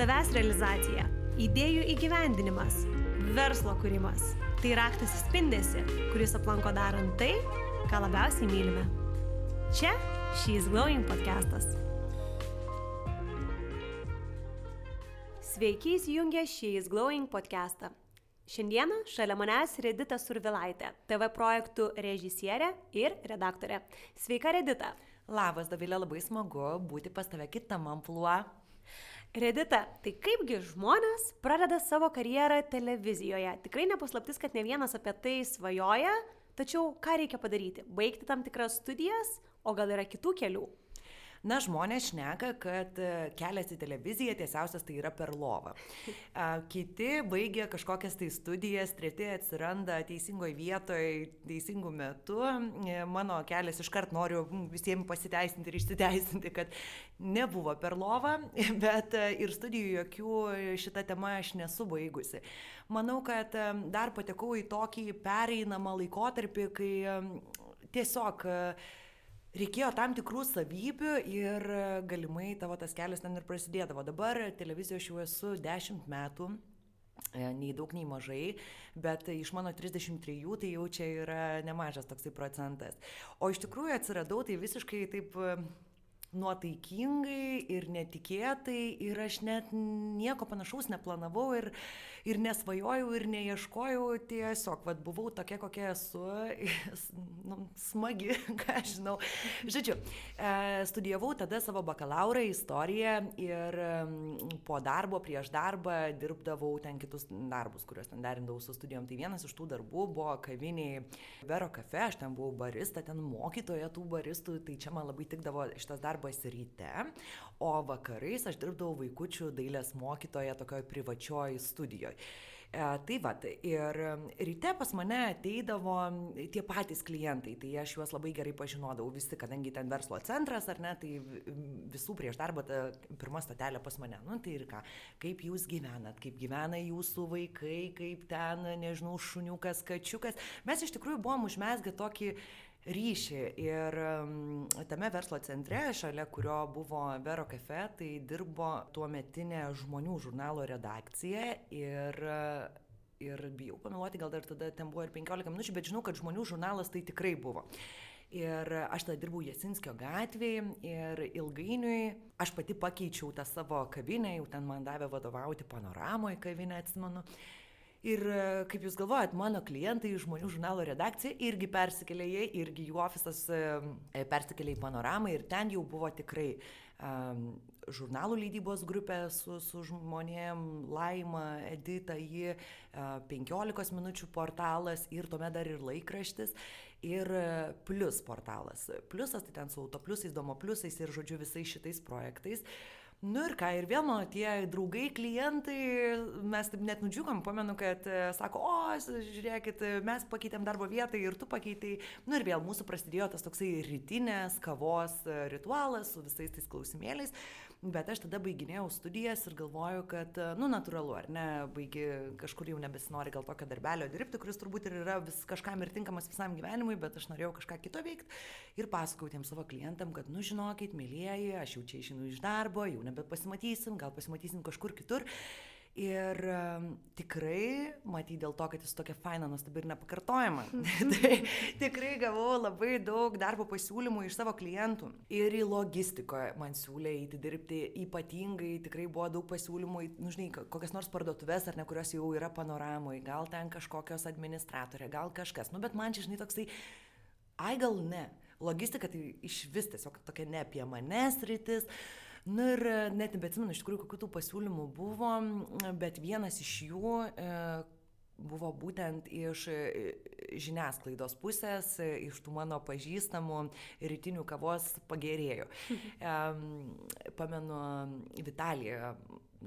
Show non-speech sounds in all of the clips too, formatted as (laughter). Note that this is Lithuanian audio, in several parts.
Savęs realizacija, idėjų įgyvendinimas, verslo kūrimas - tai raktas į spindesi, kuris aplanko darant tai, ką labiausiai mylime. Čia She's Glowing podcastas. Sveiki įsijungę She's Glowing podcastą. Šiandieną šalia manęs Redita Survilaitė, TV projektų režisierė ir redaktorė. Sveika, Redita. Labas, Davilė, labai smagu būti pas tave kitam ampluo. Redita, tai kaipgi žmonės pradeda savo karjerą televizijoje? Tikrai nepaslaptis, kad ne vienas apie tai svajoja, tačiau ką reikia padaryti? Baigti tam tikras studijas, o gal yra kitų kelių? Na, žmonės šneka, kad e, kelias į televiziją tiesiausias tai yra per lovą. Kiti baigia kažkokias tai studijas, treti atsiranda teisingoje vietoje, teisingų metu. E, mano kelias iškart noriu visiems pasiteisinti ir išsiteisinti, kad nebuvo per lovą, (laughs) bet e, ir studijų jokių šitą temą aš nesu baigusi. Manau, kad dar patekau į tokį pereinamą laikotarpį, kai tiesiog uh, reikėjo tam tikrų savybių ir galimai tavo tas kelias ten ir prasidėdavo. Dabar televizijoje aš jau esu 10 metų. E, nei daug, nei mažai, bet iš mano 33 tai jau čia yra nemažas toksai procentas. O iš tikrųjų atsiradau tai visiškai taip nuotaikingai ir netikėtai ir aš net nieko panašaus neplanavau ir, ir nesvajojau ir neieškojau, tiesiog vad buvau tokia, kokia esu, (laughs) nu, smagi, (laughs) ką aš žinau. Žodžiu, e, studijavau tada savo bakalaurą istoriją ir po darbo, prieš darbą dirbdavau ten kitus darbus, kuriuos ten derindavau su studijom. Tai vienas iš tų darbų buvo kaviniai Vero kafe, aš ten buvau barista, ten mokytoja tų baristų, tai čia man labai tikdavo šitas darbas ryte, o vakarais aš dirbdavau vaikučių dailės mokytoje tokioj privačioj studijoje. E, tai va, ir ryte pas mane ateidavo tie patys klientai, tai aš juos labai gerai pažinodavau visi, kadangi ten verslo centras ar ne, tai visų prieš darbą ta pirma stotelė pas mane. Nu tai ir ką, kaip jūs gyvenat, kaip gyvena jūsų vaikai, kaip ten, nežinau, šuniukas, kačiukas. Mes iš tikrųjų buvom užmesgę tokį ryšį. Ir tame verslo centre, šalia kurio buvo Vero kafe, tai dirbo tuo metinė žmonių žurnalo redakcija. Ir ir bijau pameluoti, gal dar tada ten buvo ir 15 minučių, bet žinau, kad žmonių žurnalas tai tikrai buvo. Ir aš tada dirbau Jasinskio gatvėje ir ilgainiui aš pati pakeičiau tą savo kavinę, jau ten man davė vadovauti panoramoje kavinę, atsimenu. Ir e, kaip Jūs galvojat, mano klientai, žmonių žurnalo redakcija irgi persikėlė, jie irgi jų ofisas e, e, persikėlė į panoramą ir ten jau buvo tikrai um, žurnalų leidybos grupė su, su žmonėm, Laima, Edita, ji uh, 15 minučių portalas ir tuomet dar ir laikraštis ir plus portalas. Pliusas tai ten su autopliusais, domo pliusais ir žodžiu visais šitais projektais. Uh, Nu ir ką, ir vėl mano tie draugai, klientai, mes taip net nudžiugom, pamenu, kad e, sako, o, žiūrėkit, mes pakeitėm darbo vietą ir tu pakeitai. Nu ir vėl mūsų prasidėjo tas toksai rytinės kavos e, ritualas su visais tais klausimėliais. Bet aš tada baiginėjau studijas ir galvoju, kad, nu, natūralu, ar ne, baigi kažkur jau nebesinori gal tokio darbelio dirbti, kuris turbūt ir yra vis kažkam ir tinkamas visam gyvenimui, bet aš norėjau kažką kito veikti. Ir pasakau tiem savo klientam, kad, nu, žinokit, mėlyjeji, aš jau čia išeinu iš darbo, jau nebepasimatysim, gal pasimatysim kažkur kitur. Ir tikrai, matyt, dėl to, kad jis tokia faina, nuostabi ir nepakartojama, (laughs) tai tikrai gavau labai daug darbo pasiūlymų iš savo klientų. Ir į logistikoje man siūlė įti dirbti ypatingai, tikrai buvo daug pasiūlymų, nu, žinai, kokias nors parduotuvės ar ne, kurios jau yra panoramoje, gal ten kažkokios administratorė, gal kažkas. Nu, bet man čia, žinai, toksai, ai gal ne. Logistika tai iš vis tiesiog tokia ne apie manęs rytis. Na ir e, net nebeatsimenu iš tikrųjų, kokių tų pasiūlymų buvo, bet vienas iš jų e, buvo būtent iš e, žiniasklaidos pusės, iš tų mano pažįstamų rytinių kavos pagerėjų. (laughs) Pamenu, Vitalija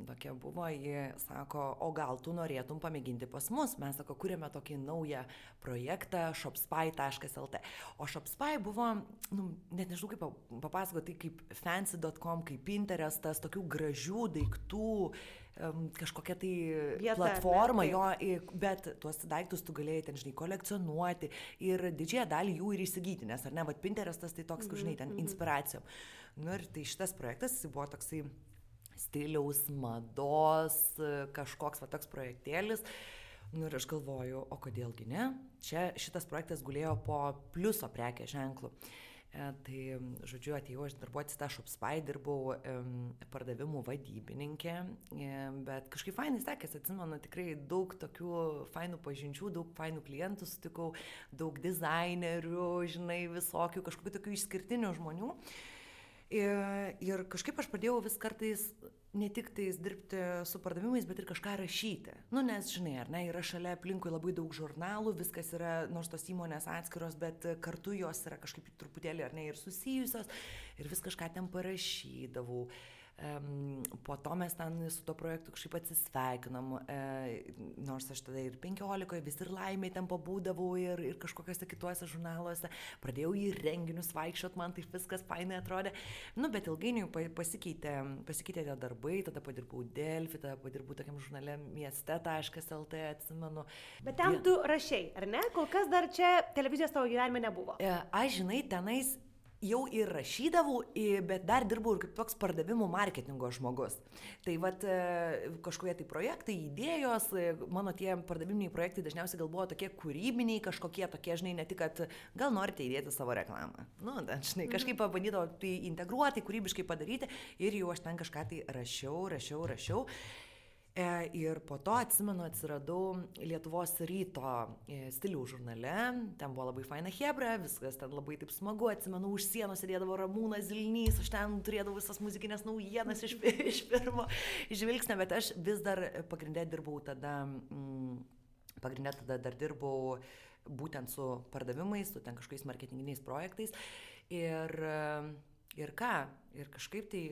tokia buvo, ji sako, o gal tu norėtum pamėginti pas mus, mes, sako, kūrėme tokį naują projektą shopspy.lt. O shopspy buvo, nu, net nežinau kaip papasakoti, tai kaip fancy.com, kaip Pinterestas, tokių gražių daiktų, kažkokia tai Vieta, platforma, ne, jo, bet tuos daiktus tu galėjai ten, žinai, kolekcionuoti ir didžiąją dalį jų ir įsigyti, nes ar ne, vad Pinterestas tai toks, kur, žinai, ten mhm, mhm. inspiracijom. Nu ir tai šitas projektas buvo toksai stiliaus, mados, kažkoks va toks projektėlis. Nu ir aš galvoju, o kodėlgi ne? Čia šitas projektas gulėjo po pliuso prekė ženklu. E, tai, žodžiu, atėjau aš darbuotis tą Shopspy, dirbau e, pardavimų vadybininkė, e, bet kažkaip fainai sekėsi, atsimenu, tikrai daug tokių fainų pažinčių, daug fainų klientų sutikau, daug dizainerių, žinai, visokių, kažkokių tokių išskirtinių žmonių. Ir, ir kažkaip aš pradėjau vis kartais ne tik tais dirbti su pardavimais, bet ir kažką rašyti. Nu, nes, žinai, ar ne, yra šalia aplinkui labai daug žurnalų, viskas yra, nors tos įmonės atskiros, bet kartu jos yra kažkaip truputėlį, ar ne, ir susijusios, ir vis kažką ten parašydavau. Uh, po to mes ten su to projektu kažkaip atsisveikinom, e, nors aš tada ir 15, vis ir laimė ten pabūdavau ir, ir kažkokiuose kituose žurnaluose, pradėjau į renginius vaikščiot, man tai viskas fainai atrodė. Nu, bet ilgainiui pasikeitė, pasikeitė tie darbai, tada padirbau Delfi, tada padirbau tokiam žurnale mieste.lt, atsimenu. Bet ten tu rašiai, ar ne? Kol kas dar čia televizijos tavo gyvenime nebuvo. E, aš žinai, tenais jau ir rašydavau, bet dar dirbau ir kaip toks pardavimų marketingo žmogus. Tai vad e, kažkokie tai projektai, idėjos, e, mano tie pardaviminiai projektai dažniausiai gal buvo tokie kūrybiniai, kažkokie tokie, žinai, ne tik, kad gal norite įdėti savo reklamą. Nu, žinai, kažkaip mhm. pabandydavau tai integruoti, kūrybiškai padaryti ir jau aš ten kažką tai rašiau, rašiau, rašiau. E, ir po to, atsimenu, atsiradau Lietuvos ryto e, stilių žurnale, ten buvo labai faina hebra, viskas ten labai taip smagu, atsimenu, už sienos sėdėdavo Ramūnas Zilnys, aš ten turėdavau visas muzikinės naujienas iš, (laughs) iš pirmo žvilgsnio, bet aš vis dar pagrindė dirbau tada, mm, pagrindė tada dar dirbau būtent su pardavimais, su ten kažkokiais marketinginiais projektais. Ir, ir ką, ir kažkaip tai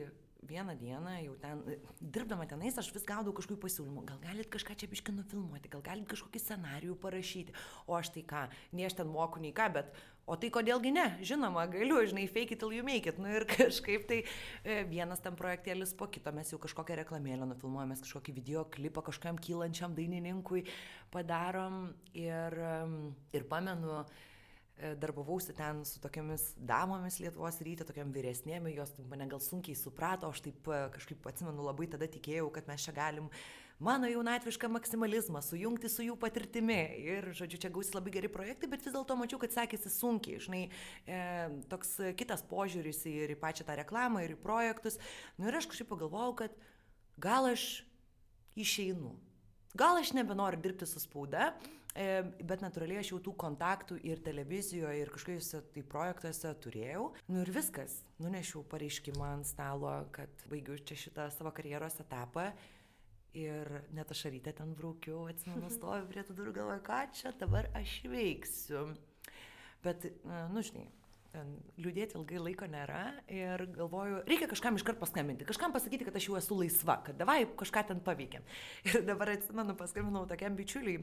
vieną dieną jau ten, dirbdama tenais, aš vis gaudau kažkokių pasiūlymų, gal galit kažką čia biški nufilmuoti, gal galit kažkokį scenarijų parašyti, o aš tai ką, nei aš ten moku, nei ką, bet, o tai kodėlgi ne, žinoma, galiu, žinai, fake it till you make it, nu ir (laughs) kažkaip tai e, vienas tam projektėlis po kito, mes jau kažkokią reklamėlę nufilmuojame, kažkokį video klipą kažkam kylančiam dainininkui padarom. Ir, ir pamenu, E, darbavausi ten su tokiamis damomis Lietuvos ryte, tokiam vyresnėm, jos mane gal sunkiai suprato, aš taip e, kažkaip atsimenu labai tada tikėjau, kad mes čia galim mano jaunatvišką maksimalizmą sujungti su jų patirtimi. Ir, žodžiu, čia gausi labai geri projektai, bet vis dėlto mačiau, kad sekėsi sunkiai. Žinai, e, toks kitas požiūris ir į pačią tą reklamą, ir į projektus. Nu ir aš kažkaip pagalvojau, kad gal aš išeinu. Gal aš nebenoriu dirbti su spauda, E, bet natūraliai aš jau tų kontaktų ir televizijoje, ir kažkokiuose tai projektuose turėjau. Nu ir viskas. Nunešiau pareiškimą ant stalo, kad baigiu čia šitą savo karjeros etapą. Ir net aš ryte ten braukiau, atsimenu, (laughs) stoviu prie tų durų, galvoju, ką čia dabar aš veiksiu. Bet, nu, žinai, liūdėti ilgai laiko nėra ir galvoju, reikia kažkam iškart paskambinti, kažkam pasakyti, kad aš jau esu laisva, kad davai kažką ten paveikėm. (laughs) Ir dabar atsimenu, paskambinau tokiam bičiuliui,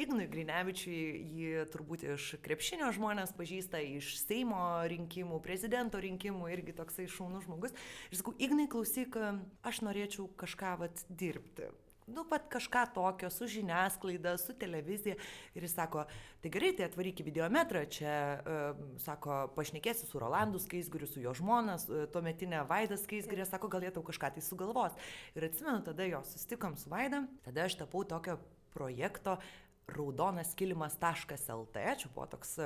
Ignui Grinevičiui, jį turbūt iš krepšinio žmonės pažįsta, iš Seimo rinkimų, prezidento rinkimų, irgi toksai šaunus žmogus. Ir sakau, Ignai klausyk, aš norėčiau kažką vat dirbti nu, pat kažką tokio su žiniasklaida, su televizija. Ir jis sako, tai gerai, tai atvaryk į videometrą, čia, uh, sako, pašnekėsi su Rolandu Skaisguriu, su jo žmonas, uh, tuo metinė Vaida Skaisgurė, sako, galėtų kažką tai sugalvos. Ir atsimenu, tada jo susitikom su Vaida, tada aš tapau tokio projekto raudonas kilimas.lt, čia buvo toks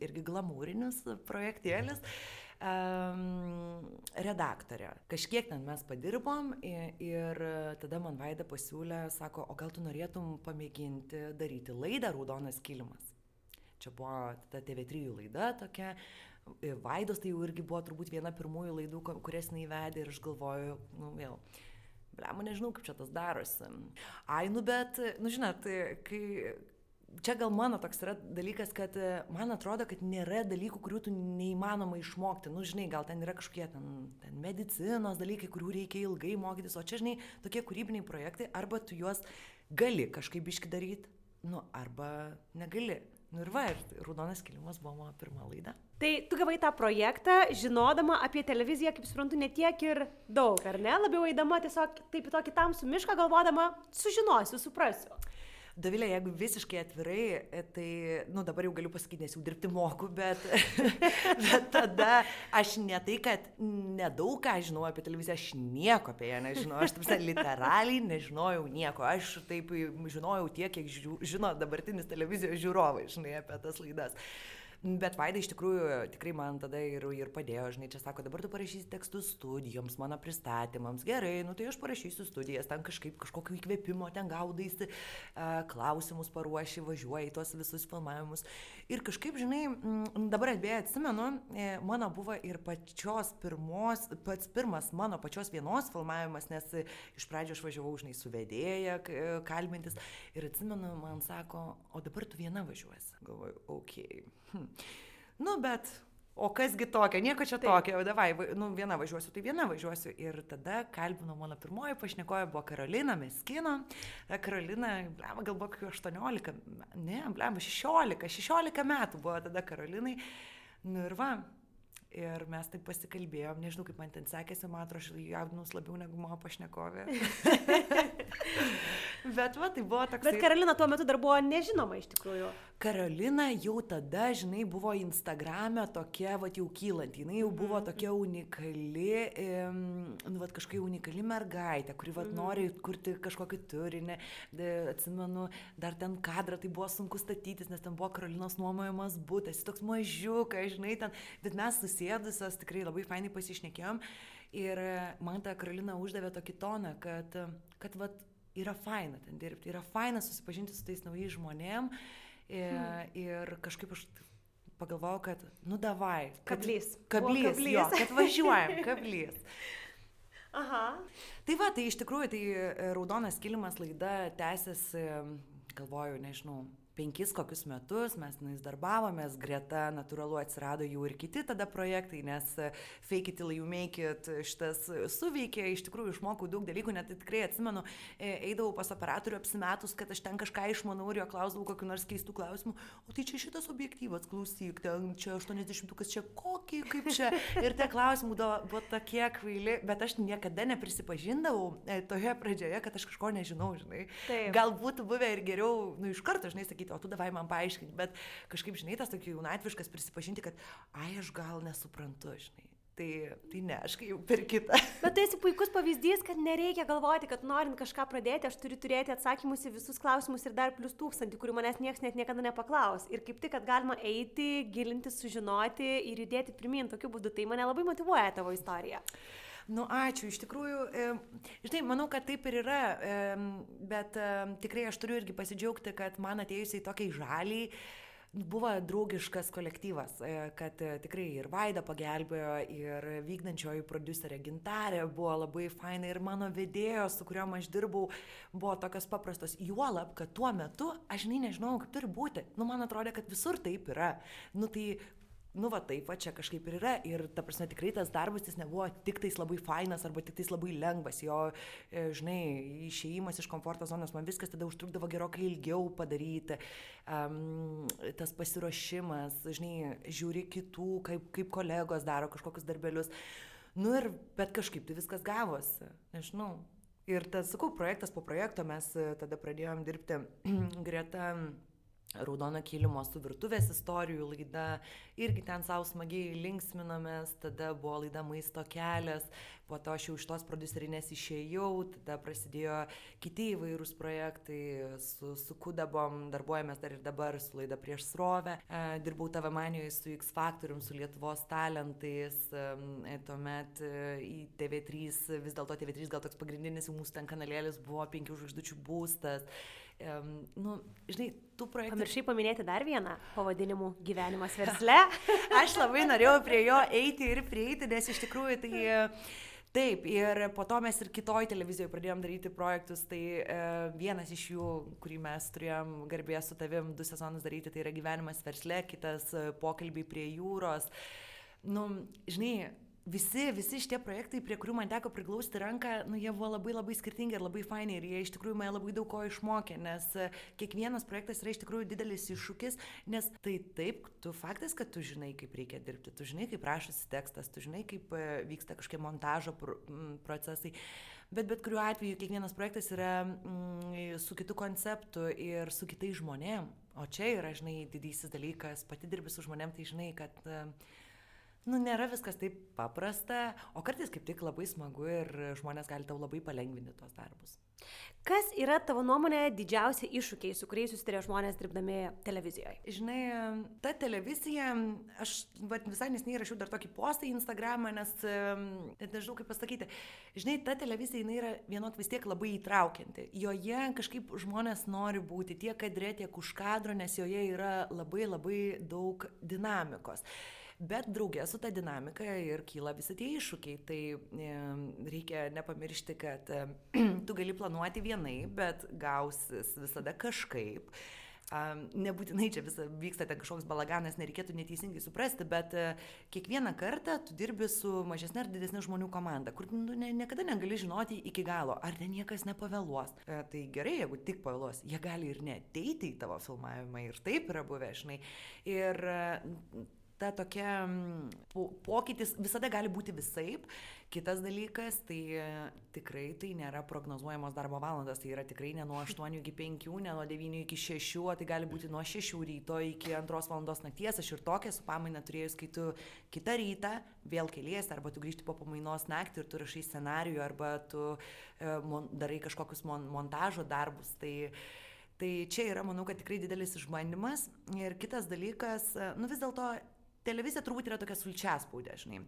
irgi glamūrinis projektėlis. Mm um, redaktorė. Kažkiek ten mes padirbom ir, ir tada man Vaida pasiūlė, sako, o gal tu norėtum pamėginti daryti laidą Raudonas kilimas. Čia buvo ta TV3 laida tokia. Vaidos tai jau irgi buvo turbūt viena pirmųjų laidų, kurias neįvedė ir aš galvoju, nu vėl, blemo, nežinau, kaip čia tas darosi. Ai, nu bet, nu žinot, kai, čia gal mano toks yra dalykas, kad e, man atrodo, kad nėra dalykų, kurių tu neįmanoma išmokti. Nu, žinai, gal ten yra kažkokie ten, ten medicinos dalykai, kurių reikia ilgai mokytis, o čia, žinai, tokie kūrybiniai projektai, arba tu juos gali kažkaip iški daryti, nu, arba negali. Nu ir va, ir Raudonas kilimas buvo mano pirma laida. Tai tu gavai tą projektą, žinodama apie televiziją, kaip suprantu, ne tiek ir daug, ar ne? Labiau eidama tiesiog taip į tokį tamsų mišką, galvodama, sužinosiu, suprasiu. Davilė, jeigu visiškai atvirai, e, tai, nu dabar jau galiu pasakyti, nes jau dirbti moku, bet, (laughs) bet tada aš ne tai, kad nedaug ką žinau apie televiziją, aš nieko apie ją nežinau, aš taip literaliai nežinojau nieko, aš taip žinojau tiek, kiek žino dabartinis televizijos žiūrovai, žinai, apie tas laidas. Bet Vaida iš tikrųjų tikrai man tada ir, ir padėjo, žinai, čia sako, dabar tu parašysi tekstus studijoms, mano pristatymams. Gerai, nu tai aš parašysiu studijas, ten kažkaip kažkokio įkvėpimo ten gaudaisi, klausimus paruoši, važiuoji į tuos visus filmavimus. Ir kažkaip, žinai, dabar atbėjai atsimenu, e, mano buvo ir pačios pirmos, pats pirmas mano pačios vienos filmavimas, nes iš pradžio aš važiavau, žinai, su vedėja kalbintis. Ir atsimenu, man sako, o dabar tu viena važiuosi. Galvoju, okei. Okay. Hm. Nu, bet o kasgi tokio, nieko čia tokio, davai, nu, viena važiuosiu, tai viena važiuosiu. Ir tada kalbino mano pirmoji pašnekoja, buvo Karolina Meskino. Karolina, blema, gal buvo 18, ne, blema, 16, 16 metų buvo tada Karolinai. Nu ir va, Ir mes taip pasikalbėjom, nežinau, kaip man ten sekėsi, man atrodo, aš jaudinus labiau negu mano pašnekovė. (laughs) Bet va, tai buvo toks. Bet Karolina tuo metu dar buvo nežinoma iš tikrųjų. Karolina jau tada, žinai, buvo Instagram'e tokia, va, jau kylant. Jis jau buvo mhm. tokia unikali, nu, va, kažkokia unikali mergaitė, kuri, va, mhm. nori kurti kažkokį turinį. Atsimenu, dar ten kadrą tai buvo sunku statytis, nes ten buvo Karolinos nuomojamas būtas, jis toks mažiukas, žinai, ten. Bet mes susėdusios, tikrai labai fainai pasišnekėjom. Ir man ta Karolina uždavė tokį toną, kad, kad vat, yra faina ten dirbti, yra faina susipažinti su tais naujais žmonėm. Ir, hmm. ir kažkaip aš pagalvojau, kad, nu davai. Kablys. Kablys, kablys. Jo, kad važiuojam, kablys. (laughs) Aha. Tai va, tai iš tikrųjų, tai e, Raudonas kilimas laida tęsiasi, galvoju, nežinau, penkis kokius metus mes tenais darbavomės, greta natūralu atsirado jau ir kiti tada projektai, nes e, fake it you make it šitas suveikė, iš tikrųjų išmokau daug dalykų, net tikrai atsimenu, e, eidavau pas operatorių apsimetus, kad aš ten kažką išmanau ir jo klausdavau kokiu nors keistų klausimų, o tai čia šitas objektyvas, klausyk, ten čia 80, kas čia kokį, kaip čia. Ir tie klausimai buvo tokie kvaili, bet aš niekada neprisipažindavau e, toje pradžioje, kad aš kažko nežinau, žinai. Taip. Galbūt buvę ir geriau, nu iš karto, žinai, sakyti, pasakyti, o tu davai man paaiškinti, bet kažkaip, žinai, tas tokį jaunatviškas prisipažinti, kad, ai, aš gal nesuprantu, žinai. Tai, tai ne, aš jau per kitą. (laughs) Bet tai esi puikus pavyzdys, kad nereikia galvoti, kad norint kažką pradėti, aš turiu turėti atsakymus į visus klausimus ir dar plus tūkstantį, kurių manęs niekas net niekada nepaklaus. Ir kaip tik, kad galima eiti, gilinti, sužinoti ir judėti pirmin tokiu būdu, tai mane labai motivuoja tavo istorija. Nu, ačiū, iš tikrųjų, žinai, manau, kad taip ir yra, bet tikrai aš turiu irgi pasidžiaugti, kad man atėjusiai tokiai žaliai, buvo draugiškas kolektyvas, e, kad e, tikrai ir Vaida pagelbėjo, ir vykdančioji producerė Gintarė buvo labai faina, ir mano vedėjos, su kuriuom aš dirbau, buvo tokios paprastos. Juolab, kad tuo metu aš žinai nežinau, kaip turi būti. Nu, man atrodo, kad visur taip yra. Nu, tai nu va taip va čia kažkaip ir yra. Ir ta prasme tikrai tas darbas jis nebuvo tik tais labai fainas arba tik tais labai lengvas. Jo e, žinai išėjimas iš komforto zonos man viskas tada užtrukdavo gerokai ilgiau padaryti. Um, tas pasiruošimas žinai žiūri kitų kaip kaip kolegos daro kažkokius darbelius. Nu ir bet kažkaip tai viskas gavosi nežinau. Ir tas sakau projektas po projekto mes e, tada pradėjom dirbti (clears throat) greta Raudono kilimo su virtuvės istorijų laida, irgi ten savo smagiai linksminomės, tada buvo laida Maisto kelias, po to aš jau iš tos producerinės išėjau, tada prasidėjo kiti įvairūs projektai, su, su Kudabom darbuojamės dar ir dabar su laida prieš srovę, e, dirbau tave manijoje su X Factorium, su Lietuvos talentais, e, tuomet e, į TV3, vis dėlto TV3 gal toks pagrindinis mūsų ten kanalėlis buvo penkių žvaigždučių būstas um, nu, žinai, tų projektų. Pamiršai paminėti dar vieną pavadinimų gyvenimas versle. (laughs) Aš labai norėjau prie jo eiti ir prieiti, nes iš tikrųjų tai... Taip, ir po to mes ir kitoj televizijoje pradėjom daryti projektus, tai e, vienas iš jų, kurį mes turėjom garbės su tavim du sezonus daryti, tai yra gyvenimas versle, kitas e, pokalbiai prie jūros. Nu, žinai, visi, visi šitie projektai, prie kurių man teko priglausti ranką, nu, jie buvo labai labai skirtingi ir labai faini ir jie iš tikrųjų mane labai daug ko išmokė, nes e, kiekvienas projektas yra iš tikrųjų didelis iššūkis, nes tai taip, tu faktas, kad tu žinai, kaip reikia dirbti, tu žinai, kaip rašosi tekstas, tu žinai, kaip e, vyksta kažkokie montažo procesai. Bet bet kuriuo atveju kiekvienas projektas yra mm, su kitu konceptu ir su kitais žmonėm. O čia yra, žinai, didysis dalykas, pati dirbi su žmonėm, tai žinai, kad uh, nu, nėra viskas taip paprasta, o kartais kaip tik labai smagu ir žmonės gali tau labai palengvinti tuos darbus. Kas yra tavo nuomonė didžiausi iššūkiai, su kuriais susitarė žmonės dirbdami televizijoje? Žinai, ta televizija, aš vat, visai nesiniai rašiau dar tokį postą į Instagramą, nes net nežinau kaip pasakyti. Žinai, ta televizija jinai yra vienok vis tiek labai įtraukianti. Joje kažkaip žmonės nori būti tiek kadre, tiek už kadro, nes joje yra labai labai daug dinamikos. Bet draugė su ta dinamika ir kyla visi tie iššūkiai. Tai e, reikia nepamiršti, kad e, (clears throat) tu gali planuoti vienai, bet gausis visada kažkaip. Um, nebūtinai čia visa vyksta ten kažkoks balaganas, nereikėtų neteisingai suprasti, bet uh, kiekvieną kartą tu dirbi su mažesnė ar didesnė žmonių komanda, kur nu, ne, niekada negali žinoti iki galo, ar ten niekas nepavėluos. Uh, tai gerai, jeigu tik pavėluos, jie gali ir neteiti į tavo filmavimą ir taip yra buvę, žinai. Ir uh, ta tokia po, pokytis visada gali būti visaip. Kitas dalykas, tai e, tikrai tai nėra prognozuojamos darbo valandos, tai yra tikrai ne nuo (laughs) 8 iki 5, ne nuo 9 iki 6, o tai gali būti nuo 6 ryto iki 2 valandos nakties. Aš ir tokią su pamaina turėjus, kai tu kitą rytą vėl keliesi, arba tu grįžti po pamainos naktį ir tu rašai scenarijų, arba tu e, mon, darai kažkokius mon, montažo darbus. Tai, Tai čia yra, manau, kad tikrai didelis išbandymas. Ir kitas dalykas, e, nu vis dėlto televizija turbūt yra tokia sulčiaspaudė, žinai.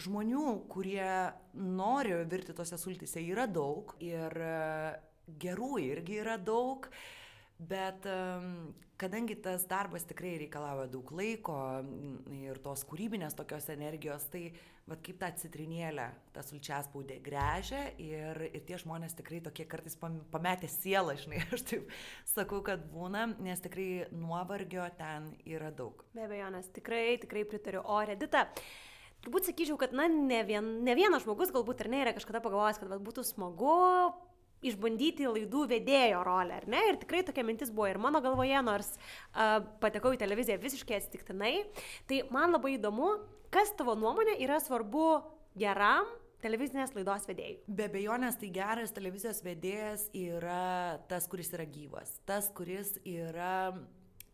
Žmonių, kurie nori virti tose sultise, yra daug ir e, gerų irgi yra daug. Bet kadangi tas darbas tikrai reikalauja daug laiko ir tos kūrybinės tokios energijos, tai vad kaip tą citrinėlę, tą sulčiaspaudė grežia ir, ir tie žmonės tikrai tokie kartais pametę sielą, žinai, aš taip sakau, kad būna, nes tikrai nuovargio ten yra daug. Be abejo, nes tikrai, tikrai pritariu. O Redita, turbūt sakyčiau, kad, na, ne, vien, ne vienas žmogus galbūt ir ne yra kažkada pagalvojęs, kad vat, būtų smagu išbandyti laidų vedėjo rolę, ar ne? Ir tikrai tokia mintis buvo ir mano galvoje, nors uh, patekau į televiziją visiškai atsitiktinai. Tai man labai įdomu, kas tavo nuomonė yra svarbu geram televizinės laidos vedėjui. Be abejonės, tai geras televizijos vedėjas yra tas, kuris yra gyvas, tas, kuris yra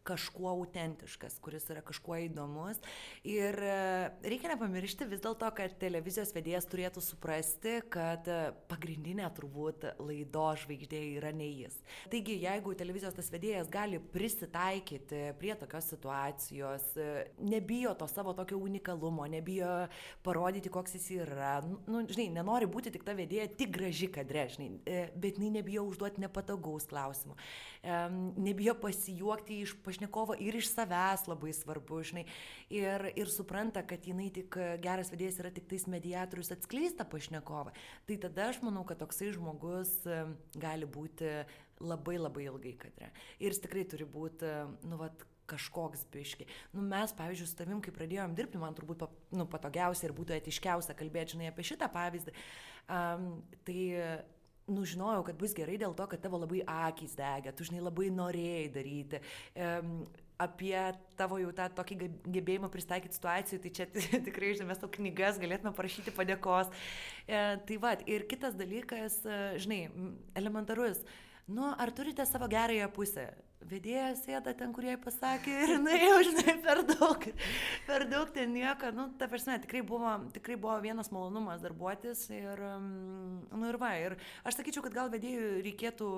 kažkuo autentiškas, kuris yra kažkuo įdomus. Ir e, reikia nepamiršti vis dėlto, kad televizijos vedėjas turėtų suprasti, kad e, pagrindinė turbūt laido žvaigždė yra ne jis. Taigi, jeigu televizijos tas vedėjas gali prisitaikyti prie tokios situacijos, e, nebijo to savo tokio unikalumo, nebijo parodyti, koks jis yra, nu, žinai, nenori būti tik ta vedėja, tik graži kadre, žinai, bet jinai nebijo užduoti nepatogaus klausimų, nebijo pasijuokti iš pašnekovo ir iš savęs labai svarbu, žinai, ir, ir supranta, kad jinai tik geras vedėjas yra tik tais mediatorius atskleista pašnekovą. Tai tada aš manau, kad toksai žmogus gali būti labai labai ilgai kadre. Ir jis tikrai turi būti, nu, vat, kažkoks biški. Nu, mes, pavyzdžiui, su tavim, kai pradėjom dirbti, man turbūt nu, patogiausia ir būtų etiškiausia kalbėti, žinai, apie šitą pavyzdį. Um, tai nu, žinojau, kad bus gerai dėl to, kad tavo labai akis degė, tu žinai labai norėjai daryti. Um, apie tavo jau tą tokį gebėjimą pristaikyti situacijų, tai čia (laughs) tikrai, žinai, mes tau knygas galėtume parašyti padėkos. E, tai va, ir kitas dalykas, e, žinai, elementarus, nu, ar turite savo gerąją pusę? Vedėjas sėda ten, kur jai pasakė ir nuėjau, žinai, per daug, per daug ten nieko, nu, ta prasme, tikrai buvo, tikrai buvo vienas malonumas darbuotis ir, nu ir va, ir aš sakyčiau, kad gal vedėjui reikėtų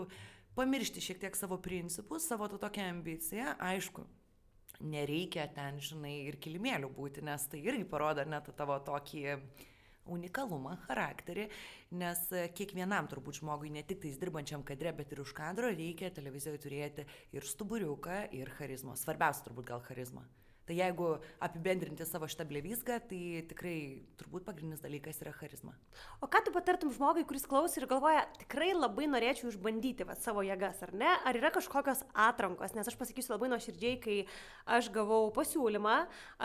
pamiršti šiek tiek savo principus, savo to tokią ambiciją, aišku. Nereikia ten, žinai, ir kilimėlių būti, nes tai irgi parodo net tavo tokį unikalumą, charakterį, nes kiekvienam turbūt žmogui, ne tik tais dirbančiam kadre, bet ir už kadro reikia televizijoje turėti ir stuburiuką, ir charizmos. Svarbiausia turbūt gal charizma. Tai jeigu apibendrinti savo šitą blevyską, tai tikrai turbūt pagrindinis dalykas yra charizma. O ką tu patartum žmogui, kuris klauso ir galvoja, tikrai labai norėčiau išbandyti va, savo jėgas, ar ne? Ar yra kažkokios atrankos? Nes aš pasakysiu labai nuoširdžiai, kai aš gavau pasiūlymą,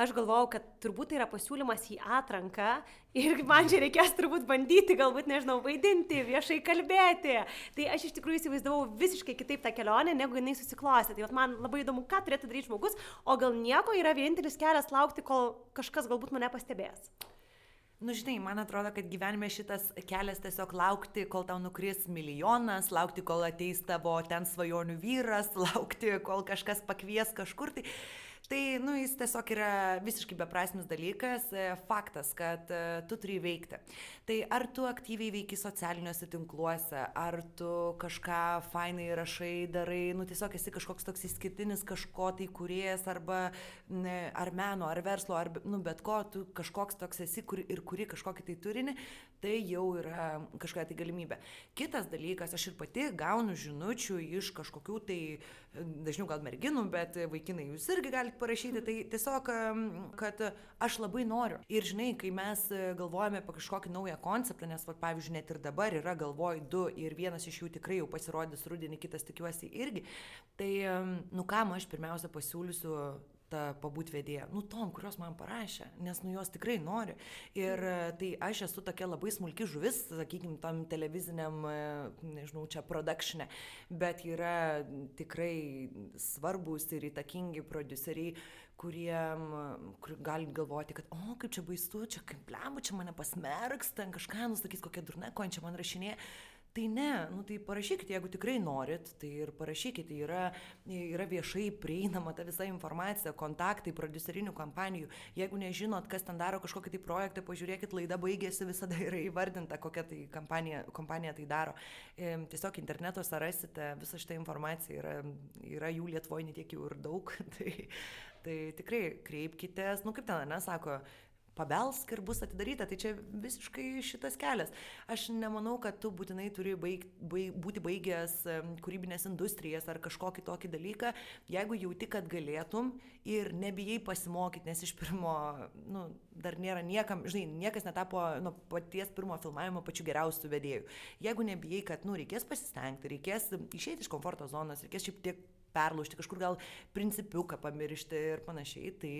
aš galvojau, kad turbūt tai yra pasiūlymas į atranką ir man čia reikės turbūt bandyti, galbūt, nežinau, vaidinti, viešai kalbėti. Tai aš iš tikrųjų įsivaizdavau visiškai kitaip tą kelionę, negu jinai susiklostė. Tai man labai įdomu, ką turėtų daryti žmogus, o gal nieko yra vienintelis kelias laukti, kol kažkas galbūt mane pastebės. Nu, žinai, man atrodo, kad gyvenime šitas kelias tiesiog laukti, kol tau nukris milijonas, laukti, kol ateis tavo ten svajonių vyras, (laughs) laukti, kol kažkas pakvies kažkur. Tai Tai, nu, jis tiesiog yra visiškai beprasmis dalykas, e, faktas, kad e, tu turi veikti. Tai ar tu aktyviai veiki socialiniuose tinkluose, ar tu kažką fainai rašai, darai, nu, tiesiog esi kažkoks toks išskirtinis kažko tai kuriejas, arba ne, ar meno, ar verslo, ar, nu, bet ko, tu kažkoks toks esi kur, ir kuri kažkokį tai turinį, tai jau yra kažkokia tai galimybė. Kitas dalykas, aš ir pati gaunu žinučių iš kažkokių tai, dažniau gal merginų, bet vaikinai jūs irgi galite parašyti, tai tiesiog, kad aš labai noriu. Ir žinai, kai mes galvojame apie kažkokį naują konceptą, nes, va, pavyzdžiui, net ir dabar yra galvoj du ir vienas iš jų tikrai jau pasirodys rudenį, kitas tikiuosi irgi, tai, nu kam aš pirmiausia pasiūlysiu ta pabūt vedėja, nu tom, kurios man parašė, nes nu jos tikrai nori. Ir tai aš esu tokia labai smulki žuvis, sakykime, tam televiziniam, nežinau, čia produkšinė, bet yra tikrai svarbus ir įtakingi produceriai, kurie kur gali galvoti, kad, o, kaip čia baisu, čia kaip blemu, čia mane pasmerks, ten kažką nusakys, kokia durna, ko čia man rašinė. Tai ne, nu tai parašykite, jeigu tikrai norit, tai ir parašykite, yra, yra viešai prieinama ta visa informacija, kontaktai, producerinių kompanijų. Jeigu nežinot, kas ten daro kažkokį tai projektą, pažiūrėkit, laida baigėsi, visada yra įvardinta, kokia tai kompanija, kompanija tai daro. E, tiesiog internetuose rasite visą šitą informaciją, yra, yra jų Lietuvoje netiek jų ir daug. (laughs) tai, tai tikrai kreipkitės, nu kaip ten, nesako, pabelsk ir bus atidaryta. Tai čia visiškai šitas kelias. Aš nemanau, kad tu būtinai turi baig, baig, būti baigęs kūrybinės industrijas ar kažkokį tokį dalyką, jeigu jauti, kad galėtum ir nebijai pasimokyti, nes iš pirmo, nu, dar nėra niekam, žinai, niekas netapo nuo paties pirmo filmavimo pačiu geriausiu vedėju. Jeigu nebijai, kad, nu, reikės pasistengti, reikės išeiti iš komforto zonos, reikės šiek tiek perlaužti, kažkur gal principiuką pamiršti ir panašiai, tai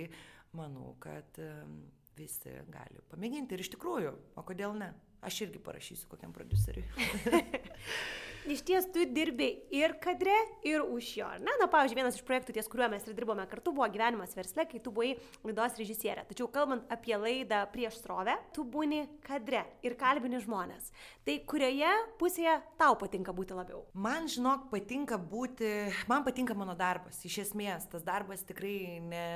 manau, kad visi gali pamėginti ir iš tikrųjų, o kodėl ne? Aš irgi parašysiu kokiam produceriui. (laughs) iš ties tu dirbi ir kadre, ir už jo. Na, na, pavyzdžiui, vienas iš projektų, ties kuriuo mes ir dirbome kartu, buvo gyvenimas versle, kai tu buvai laidos režisierė. Tačiau kalbant apie laidą prieš srovę, tu būni kadre ir kalbini žmonės. Tai kurioje pusėje tau patinka būti labiau? Man, žinok, patinka būti, man patinka mano darbas. Iš esmės, tas darbas tikrai ne,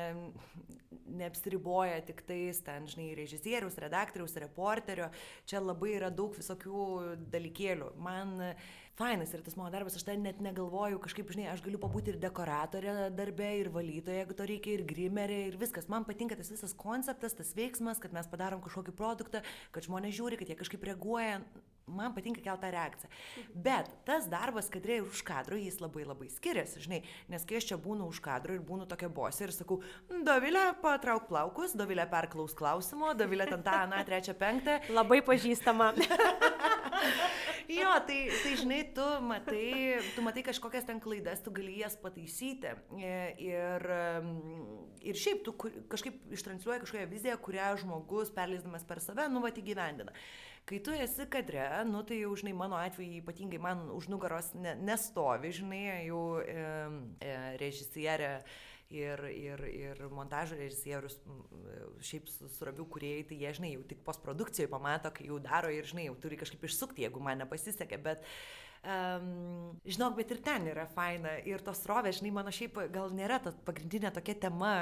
neapsiriboja tik tais ten, žinai, režisieriaus, redaktoriaus, reporterio. Čia labai yra daug visokių dalykėlių. Man fainas yra tas mano darbas, aš ten net negalvoju, kažkaip, žinai, aš galiu pabūti ir dekoratorė darbe, ir valytoja, jeigu to reikia, ir grimerė, ir viskas. Man patinka tas visas konceptas, tas veiksmas, kad mes padarom kažkokį produktą, kad žmonės žiūri, kad jie kažkaip reaguoja man patinka keltą reakciją. Bet tas darbas kadrė ir už kadro, jis labai labai skiriasi, žinai, nes kai aš čia būnu už kadro ir būnu tokia bosė ir sakau, Dovilė, patrauk plaukus, Dovilė perklaus klausimo, Dovilė ten tą, na, trečią, penktą. (laughs) Labai pažįstama. (laughs) jo, tai, tai žinai, tu matai, tu matai kažkokias ten klaidas, tu gali jas pataisyti. E, ir, ir šiaip tu kažkaip ištransliuoji kažkokią viziją, kurią žmogus, perleisdamas per save, nu, va, įgyvendina. Kai tu esi kadre, nu tai jau, žinai, mano atveju ypatingai man už nugaros ne, nestovi, žinai, jau e, e, režisierė ir, ir, ir montažo režisierius, šiaip surabių kuriejai, tai jie, žinai, jau tik postprodukcijoje pamato, kai jau daro ir, žinai, jau turi kažkaip išsukti, jeigu man nepasisekė, bet uh, Um, žinok, bet ir ten yra faina. Ir tos rovės, žinai, mano šiaip gal nėra ta pagrindinė tokia tema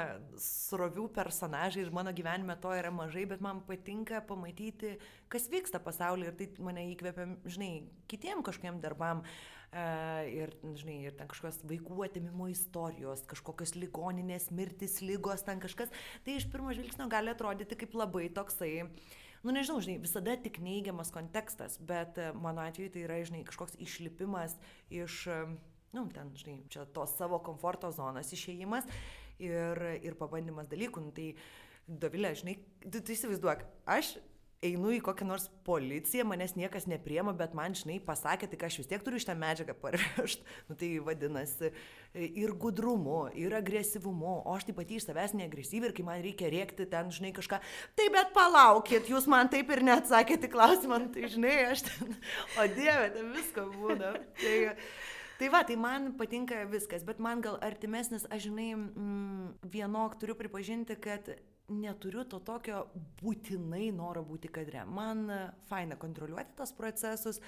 srovių personažai ir mano gyvenime to yra mažai, bet man patinka pamatyti, kas vyksta pasaulyje ir tai mane įkvepia, žinai, kitiem kažkokiem darbam. Uh, ir, žinai, ir ten kažkokios vaikų atimimo istorijos, kažkokios ligoninės, mirtis, lygos, ten kažkas. Tai iš pirmo žvilgsnio gali atrodyti kaip labai toksai uh, nu nežinau, žinai, visada tik neigiamas kontekstas, bet e, mano atveju tai yra, žinai, kažkoks išlipimas iš, e, nu, ten, žinai, čia tos savo komforto zonos išėjimas ir, ir pabandymas dalykų. Nu, tai Dovilė, žinai, tu, tu įsivaizduok, aš einu į kokią nors policiją, manęs niekas nepriema, bet man, žinai, pasakė, tai aš vis tiek turiu šitą medžiagą parvežti. (laughs) Nu, tai vadinasi ir gudrumu, ir agresyvumu, o aš taip pat iš savęs neagresyvi ir kai man reikia rėkti ten, žinai, kažką, tai bet palaukit, jūs man taip ir neatsakėte klausimą, nu, tai žinai, aš ten, (laughs) o dieve, ten visko būna. Tai, Tai va, tai man patinka viskas, bet man gal artimesnis, aš žinai, mm, vienok turiu pripažinti, kad neturiu to tokio būtinai noro būti kadre. Man faina kontroliuoti tos procesus,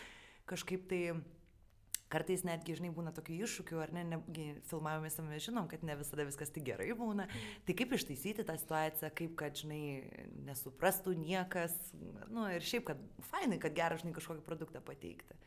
kažkaip tai kartais netgi, žinai, būna tokių iššūkių, ar ne, ne filmavomės mes žinom, kad ne visada viskas tik gerai būna. Tai kaip ištaisyti tą situaciją, kaip, kad, žinai, nesuprastų niekas, nu ir šiaip, kad fainai, kad gerą, žinai, kažkokį produktą pateikti.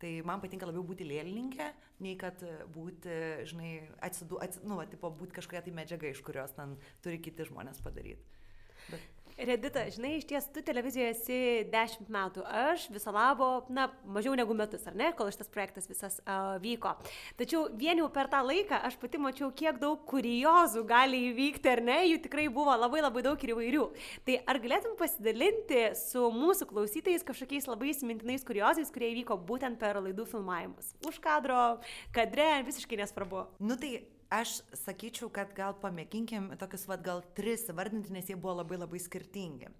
Tai man patinka labiau būti lėlininkė, nei kad būti, žinai, atsidu, atsid, nu, va, tipo, būti kažkokia tai medžiaga, iš kurios ten turi kiti žmonės padaryti. Bet... Redita, žinai, iš ties tu televizijoje esi 10 metų, aš viso labo, na, mažiau negu metus, ar ne, kol šitas projektas visas uh, vyko. Tačiau vien jau per tą laiką aš pati mačiau, kiek daug kuriozų gali įvykti, ar ne, jų tikrai buvo labai labai daug ir įvairių. Tai ar galėtum pasidalinti su mūsų klausytais kažkokiais labai įsimintinais kuriozais, kurie įvyko būtent per laidų filmavimus? Už kadro, kadre, visiškai nesvarbu. Nu tai aš sakyčiau, kad gal pamėginkim tokius, vad, gal tris vardinti, nes jie buvo labai labai skirtingi.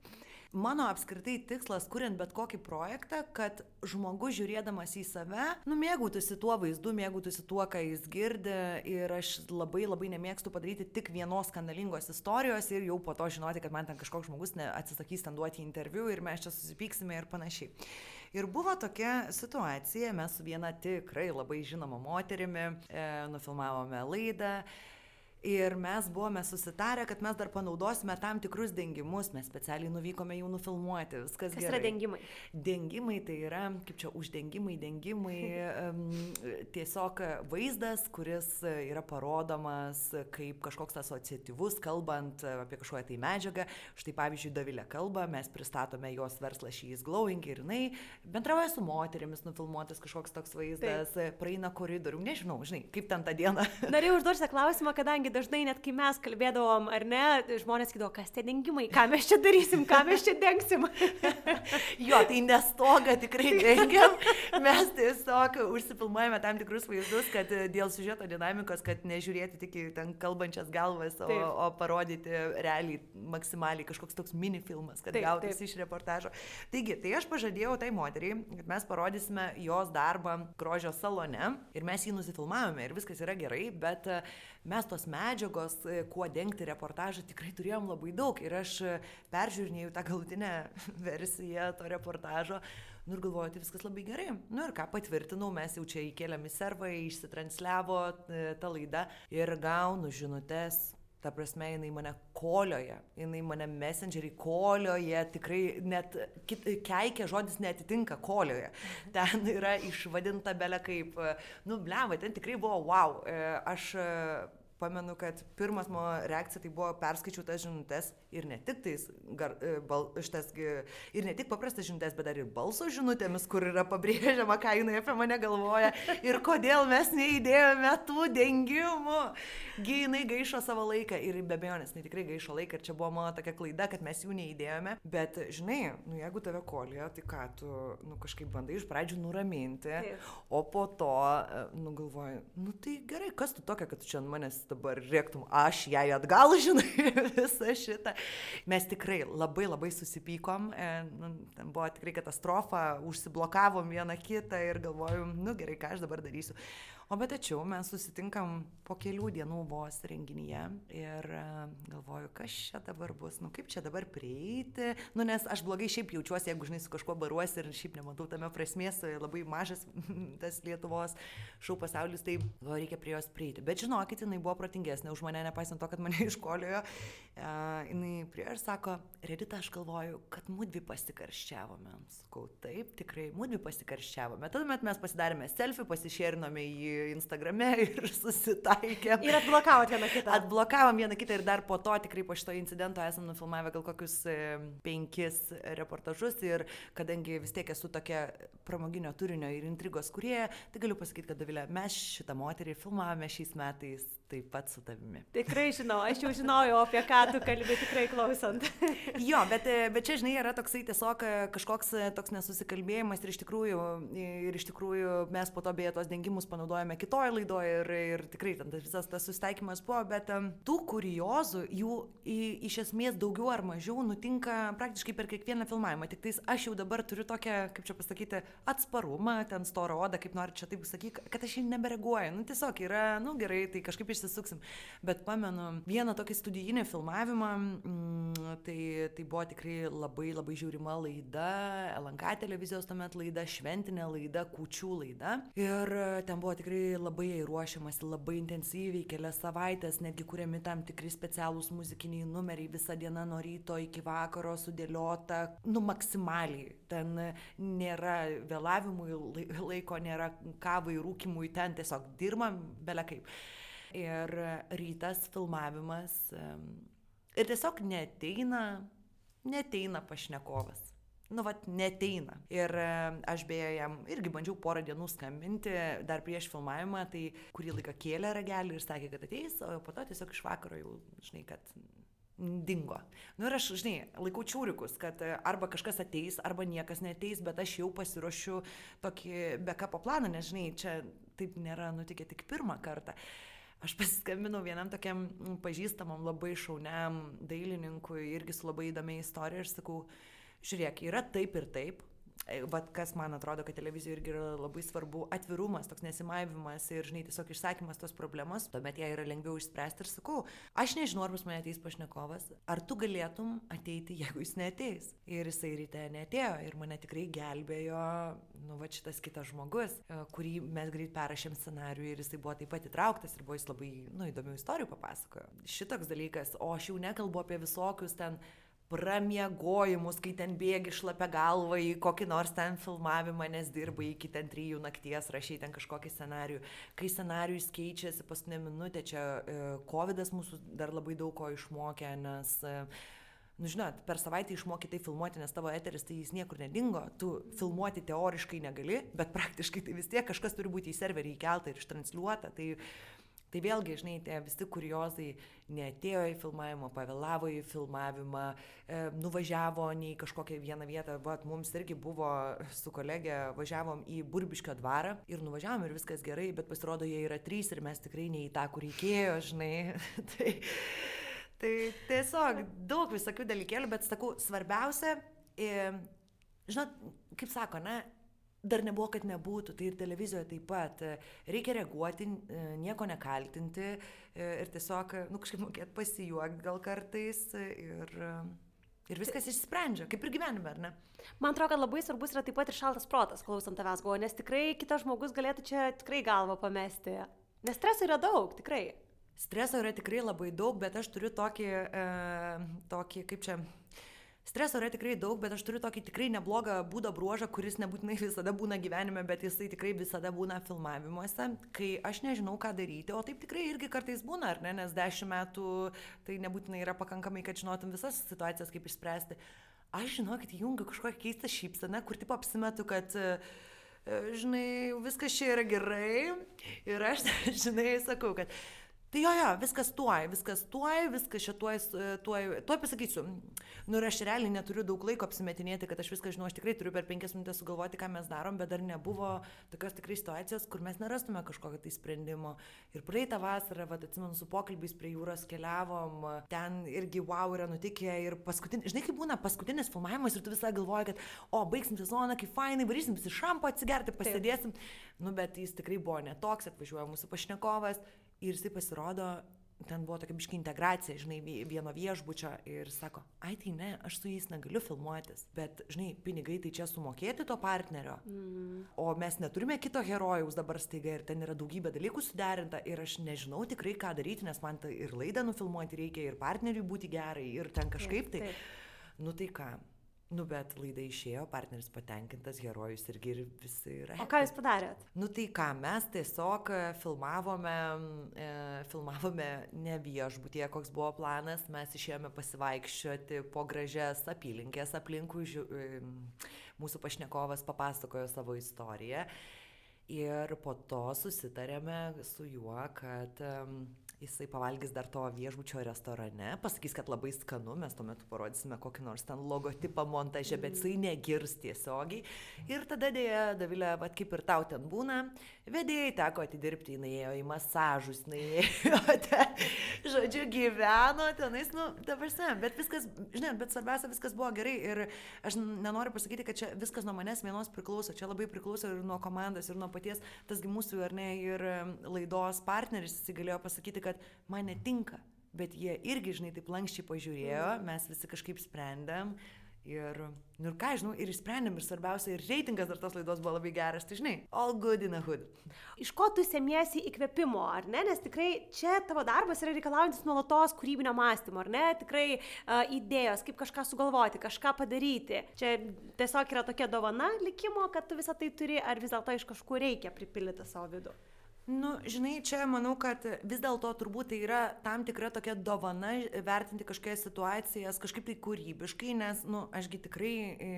Mano apskritai tikslas, kuriant bet kokį projektą, kad žmogus žiūrėdamas į save, nu mėgautųsi tuo vaizdu, mėgautųsi tuo, ką jis girdi ir aš labai labai nemėgstu padaryti tik vienos skandalingos istorijos ir jau po to žinoti, kad man ten kažkoks žmogus atsisakys ten duoti interviu ir mes čia susipyksime ir panašiai. Ir buvo tokia situacija, mes su viena tikrai labai žinoma moterimi e, nufilmavome laidą. Ir mes buvome susitarę, kad mes dar panaudosime tam tikrus dengimus, mes specialiai nuvykome jų nufilmuoti, viskas Kas gerai. yra dengimai? Dengimai tai yra, kaip čia, uždengimai, dengimai, (laughs) tiesiog vaizdas, kuris yra parodomas kaip kažkoks asociatyvus, kalbant apie kažkokią tai medžiagą. Štai pavyzdžiui, Davilė kalba, mes pristatome jos verslą She's Glowing ir jinai bendrauja su moterimis, nufilmuotas kažkoks toks vaizdas, Taip. praeina koridorių, nežinau, žinai, kaip ten tą dieną. Norėjau užduoti klausimą, kadangi kadangi dažnai net kai mes kalbėdavom, ar ne, žmonės sakydavo, kas tie dengimai, ką mes čia darysim, ką mes čia dengsim. (laughs) jo, tai nestoga tikrai (laughs) dengiam, mes tiesiog užsifilmuojame tam tikrus vaizdus, kad dėl sužeto dinamikos, kad nežiūrėti tik į ten kalbančias galvas, o, taip. o parodyti realiai maksimaliai kažkoks toks mini filmas, kad gautųsi iš reportažo. Taigi, tai aš pažadėjau tai moteriai, kad mes parodysime jos darbą grožio salone ir mes jį nusifilmavome ir viskas yra gerai, bet mes tos medžiagos, e, kuo dengti reportažą, tikrai turėjom labai daug. Ir aš e, peržiūrinėjau tą galutinę (laughs) versiją to reportažo. Nu ir galvoju, tai viskas labai gerai. Nu ir ką patvirtinau, mes jau čia įkėlėm į servą, išsitransliavo e, ta laida ir gaunu žinutės Ta prasme, jinai mane kolioja, jinai mane messengerį kolioja, tikrai net kit, keikia žodis netitinka kolioja. Ten yra išvadinta belė kaip, nu, bleva, ten tikrai buvo wow. Aš pamenu, kad pirmas mano reakcija tai buvo perskaičiau tas žinutės ir ne tik tais, gar, e, bal, šitas, ir ne tik paprastas žinutės, bet dar ir balso žinutėmis, kur yra pabrėžiama, ką jinai apie mane galvoja ir kodėl mes neįdėjome tų dengimų. Gi jinai gaišo savo laiką ir be abejonės, jinai tikrai gaišo laiką ir čia buvo mano tokia klaida, kad mes jų neįdėjome, bet žinai, nu jeigu tave kolija, tai ką tu, nu kažkaip bandai iš pradžių nuraminti, Taip. o po to, e, nu galvoju, nu tai gerai, kas tu tokia, kad tu čia ant manęs dabar rėktum, aš jai atgal, (laughs) žinai, visą šitą. Mes tikrai labai labai susipykom, e, nu, ten buvo tikrai katastrofa, užsiblokavom vieną kitą ir galvojom, nu gerai, ką aš dabar darysiu. O bet tačiau mes susitinkam po kelių dienų vos renginyje ir e, galvoju, kas čia dabar bus, nu kaip čia dabar prieiti, nu nes aš blogai šiaip jaučiuosi, jeigu žinai su kažkuo baruosi ir šiaip nematau tame prasmės, labai mažas (laughs) tas Lietuvos šau pasaulis, tai o, reikia prie jos prieiti. Bet žinokit, jinai buvo protingesnė už mane, nepaisant to, kad mane (laughs) iškoliojo. Uh, jinai prie ir sako, Redita, aš galvoju, kad mūdvi pasikarščiavome. Sakau, taip, tikrai, mūdvi pasikarščiavome. Tada mes pasidarėme selfie, pasišėrinome jį Instagrame (laughs) ir susitaikėm. Ir atblokavot vieną kitą. Atblokavom vieną kitą ir dar po to tikrai po šito incidento esam nufilmavę gal kokius e, penkis reportažus ir kadangi vis tiek esu tokia pramoginio turinio ir intrigos kurie, tai galiu pasakyti, kad Davilė, mes šitą moterį filmavome šiais metais taip pat su tavimi. Tikrai žinau, aš jau žinojau, apie ką tu kalbė tikrai klausant. (laughs) jo, bet, e, bet čia, žinai, yra toksai tiesiog e, kažkoks toks nesusikalbėjimas ir iš tikrųjų, ir iš tikrųjų mes po to beje tos dengimus panaudojame kitoje laidoje ir, ir tikrai ten visas tas susitaikymas buvo, bet tų kuriozų jų į, iš esmės daugiau ar mažiau nutinka praktiškai per kiekvieną filmavimą. Tik tais aš jau dabar turiu tokią, kaip čia pasakyti, atsparumą, ten storą odą, kaip nori čia taip sakyti, kad aš jį nebereaguoju. Nu, tiesiog yra, nu gerai, tai kažkaip išsisuksim. Bet pamenu vieną tokį studijinį filmavimą, mm, tai, tai buvo tikrai labai labai žiūrima laida, LNK televizijos tuomet laida, šventinė laida, kučių laida. Ir ten buvo tikrai labai ruošiamasi, labai intensyviai, kelias savaitės, netgi kuriami tam tikri specialūs muzikiniai numeriai, visą dieną nuo ryto iki vakaro sudėliota, nu maksimaliai. Ten nėra vėlavimui laiko, nėra kavai, rūkimui, ten tiesiog dirbam belia kaip. Ir rytas filmavimas. Ir tiesiog neteina, neteina pašnekovas nu, vat, neteina. Ir aš beje jam irgi bandžiau porą dienų skambinti, dar prieš filmavimą, tai kurį laiką kėlė ragelį ir sakė, kad ateis, o po to tiesiog iš vakaro jau, žinai, kad dingo. Nu ir aš, žinai, laikau čiūrikus, kad e, arba kažkas ateis, arba niekas neteis, bet aš jau pasiruošiu tokį backup planą, nes, žinai, čia taip nėra nutikę tik pirmą kartą. Aš pasiskambinau vienam tokiam pažįstamam labai šauniam dailininkui, irgi su labai įdomia istorija ir sakau, žiūrėk, yra taip ir taip. E, vat kas man atrodo, kad televizijoje irgi yra labai svarbu atvirumas, toks nesimavimas ir, žinai, tiesiog išsakymas tos problemos, tuomet ją yra lengviau išspręsti ir sakau, aš nežinau, ar pas mane ateis pašnekovas, ar tu galėtum ateiti, jeigu jis neteis. Ir jisai ryte netėjo ir mane tikrai gelbėjo, nu, va šitas kitas žmogus, e, kurį mes greit perrašėm scenarių ir jisai buvo taip pat įtrauktas ir buvo jis labai, nu, įdomių istorijų papasakojo. Šitoks dalykas, o aš jau nekalbu apie visokius ten pramiegojimus, kai ten bėgi šlapia galva į kokį nors ten filmavimą, nes dirbai iki ten trijų nakties, rašai ten kažkokį scenarių. Kai scenarius keičiasi paskutinę minutę, čia e, COVID mūsų dar labai daug ko išmokė, nes e, nu žinot, per savaitę išmokai tai filmuoti, nes tavo eteris tai jis niekur nedingo, tu filmuoti teoriškai negali, bet praktiškai tai vis tiek kažkas turi būti į serverį įkelta ir ištransliuota. Tai Tai vėlgi, žinai, tie visi kuriozai neatėjo į filmavimą, pavėlavo į filmavimą, e, nuvažiavo ne į kažkokią vieną vietą, bet mums irgi buvo su kolegė, važiavom į Burbiškio dvarą ir nuvažiavom ir viskas gerai, bet pasirodo, jie yra trys ir mes tikrai ne į tą, kur reikėjo, žinai. (laughs) tai, tai tiesiog daug visokių dalykėlių, bet sakau, svarbiausia, e, žinot, kaip sako, ne, dar nebuvo, kad nebūtų, tai ir televizijoje taip pat. Reikia reaguoti, nieko nekaltinti ir tiesiog, nu, kažkaip mokėti pasijuokti gal kartais ir, ir viskas išsprendžia, kaip ir gyvenime, ar ne? Man atrodo, kad labai svarbus yra taip pat ir šaltas protas, klausant tavęs buvo, nes tikrai kitas žmogus galėtų čia tikrai galvą pamesti. Nes streso yra daug, tikrai. Streso yra tikrai labai daug, bet aš turiu tokį, e, tokį kaip čia, Streso yra tikrai daug, bet aš turiu tokį tikrai neblogą būdo bruožą, kuris nebūtinai visada būna gyvenime, bet jisai tikrai visada būna filmavimuose, kai aš nežinau, ką daryti, o taip tikrai irgi kartais būna, ar ne, nes dešimt metų tai nebūtinai yra pakankamai, kad žinotum visas situacijas, kaip išspręsti. Aš žinau, kad įjungiu kažkokią keistą šypseną, kur taip apsimetu, kad e, žinai, viskas čia yra gerai ir aš, (laughs) žinai, sakau, kad Tai jo, jo, viskas tuoj, viskas tuoj, viskas čia tuoj, tuoj, pasakysiu. Nu ir aš realiai neturiu daug laiko apsimetinėti, kad aš viską žinau, aš tikrai turiu per penkias minutės sugalvoti, ką mes darom, bet dar nebuvo tokios tikrai situacijos, kur mes nerastume kažkokio tai sprendimo. Ir praeitą vasarą, vad atsimenu, su pokalbiais prie jūros keliavom, ten irgi wow yra nutikę ir paskutinis, žinai, kaip būna paskutinis filmavimas ir tu visą galvoji, kad, o, baigsim sezoną, kaip fainai, varysim visi šampą atsigerti, pasėdėsim. Taip. Nu, bet jis tikrai buvo netoks, atvažiuoja mūsų pašnekovas ir jisai pasirodo, ten buvo tokia biški integracija, žinai, vieno viešbučio ir sako, ai tai ne, aš su jais negaliu filmuotis, bet, žinai, pinigai tai čia sumokėti to partnerio, mm. o mes neturime kito herojaus dabar staiga ir ten yra daugybė dalykų suderinta ir aš nežinau tikrai ką daryti, nes man tai ir laidą nufilmuoti reikia, ir partneriui būti gerai, ir ten kažkaip tai. Taip. Nu tai ką, Nu, bet laida išėjo, partneris patenkintas, herojus irgi ir visi yra. O ką jūs padarėt? Nu, tai ką, mes tiesiog e, filmavome, e, filmavome ne viešbutie, koks buvo planas, mes išėjome pasivaikščioti po gražias apylinkės aplinkui, žiū, e, mūsų pašnekovas papasakojo savo istoriją ir po to susitarėme su juo, kad e, jisai pavalgys dar to viešbučio restorane, pasakys, kad labai skanu, mes tuo metu parodysime kokį nors ten logotipą montaže, bet jisai negirs tiesiogiai. Ir tada dėja, Davilė, vad kaip ir tau ten būna, vedėjai teko atidirbti, jinai ėjo į masažus, jinai ėjo (laughs) ten, žodžiu, gyveno tenais, nu, dabar sen, bet viskas, žinai, bet svarbiausia, viskas buvo gerai ir aš nenoriu pasakyti, kad čia viskas nuo manęs vienos priklauso, čia labai priklauso ir nuo komandos, ir nuo paties, tasgi mūsų, ar ne, ir laidos partneris, jis galėjo pasakyti, kad kad man netinka. Bet jie irgi, žinai, taip lankščiai pažiūrėjo, mm. mes visi kažkaip sprendėm. Ir, nu ir ką, žinau, ir išsprendėm, ir svarbiausia, ir reitingas dar tos laidos buvo labai geras, tai žinai, all good in a hood. Iš ko tu semiesi įkvėpimo, ar ne? Nes tikrai čia tavo darbas yra reikalaujantis nuolatos kūrybinio mąstymo, ar ne? Tikrai uh, idėjos, kaip kažką sugalvoti, kažką padaryti. Čia tiesiog yra tokia dovana likimo, kad tu visą tai turi, ar vis dėlto iš kažkur reikia pripildyti savo vidų. Nu, žinai, čia manau, kad vis dėlto turbūt tai yra tam tikra tokia dovana vertinti kažkokias situacijas kažkaip tai kūrybiškai, nes, nu, ašgi tikrai e,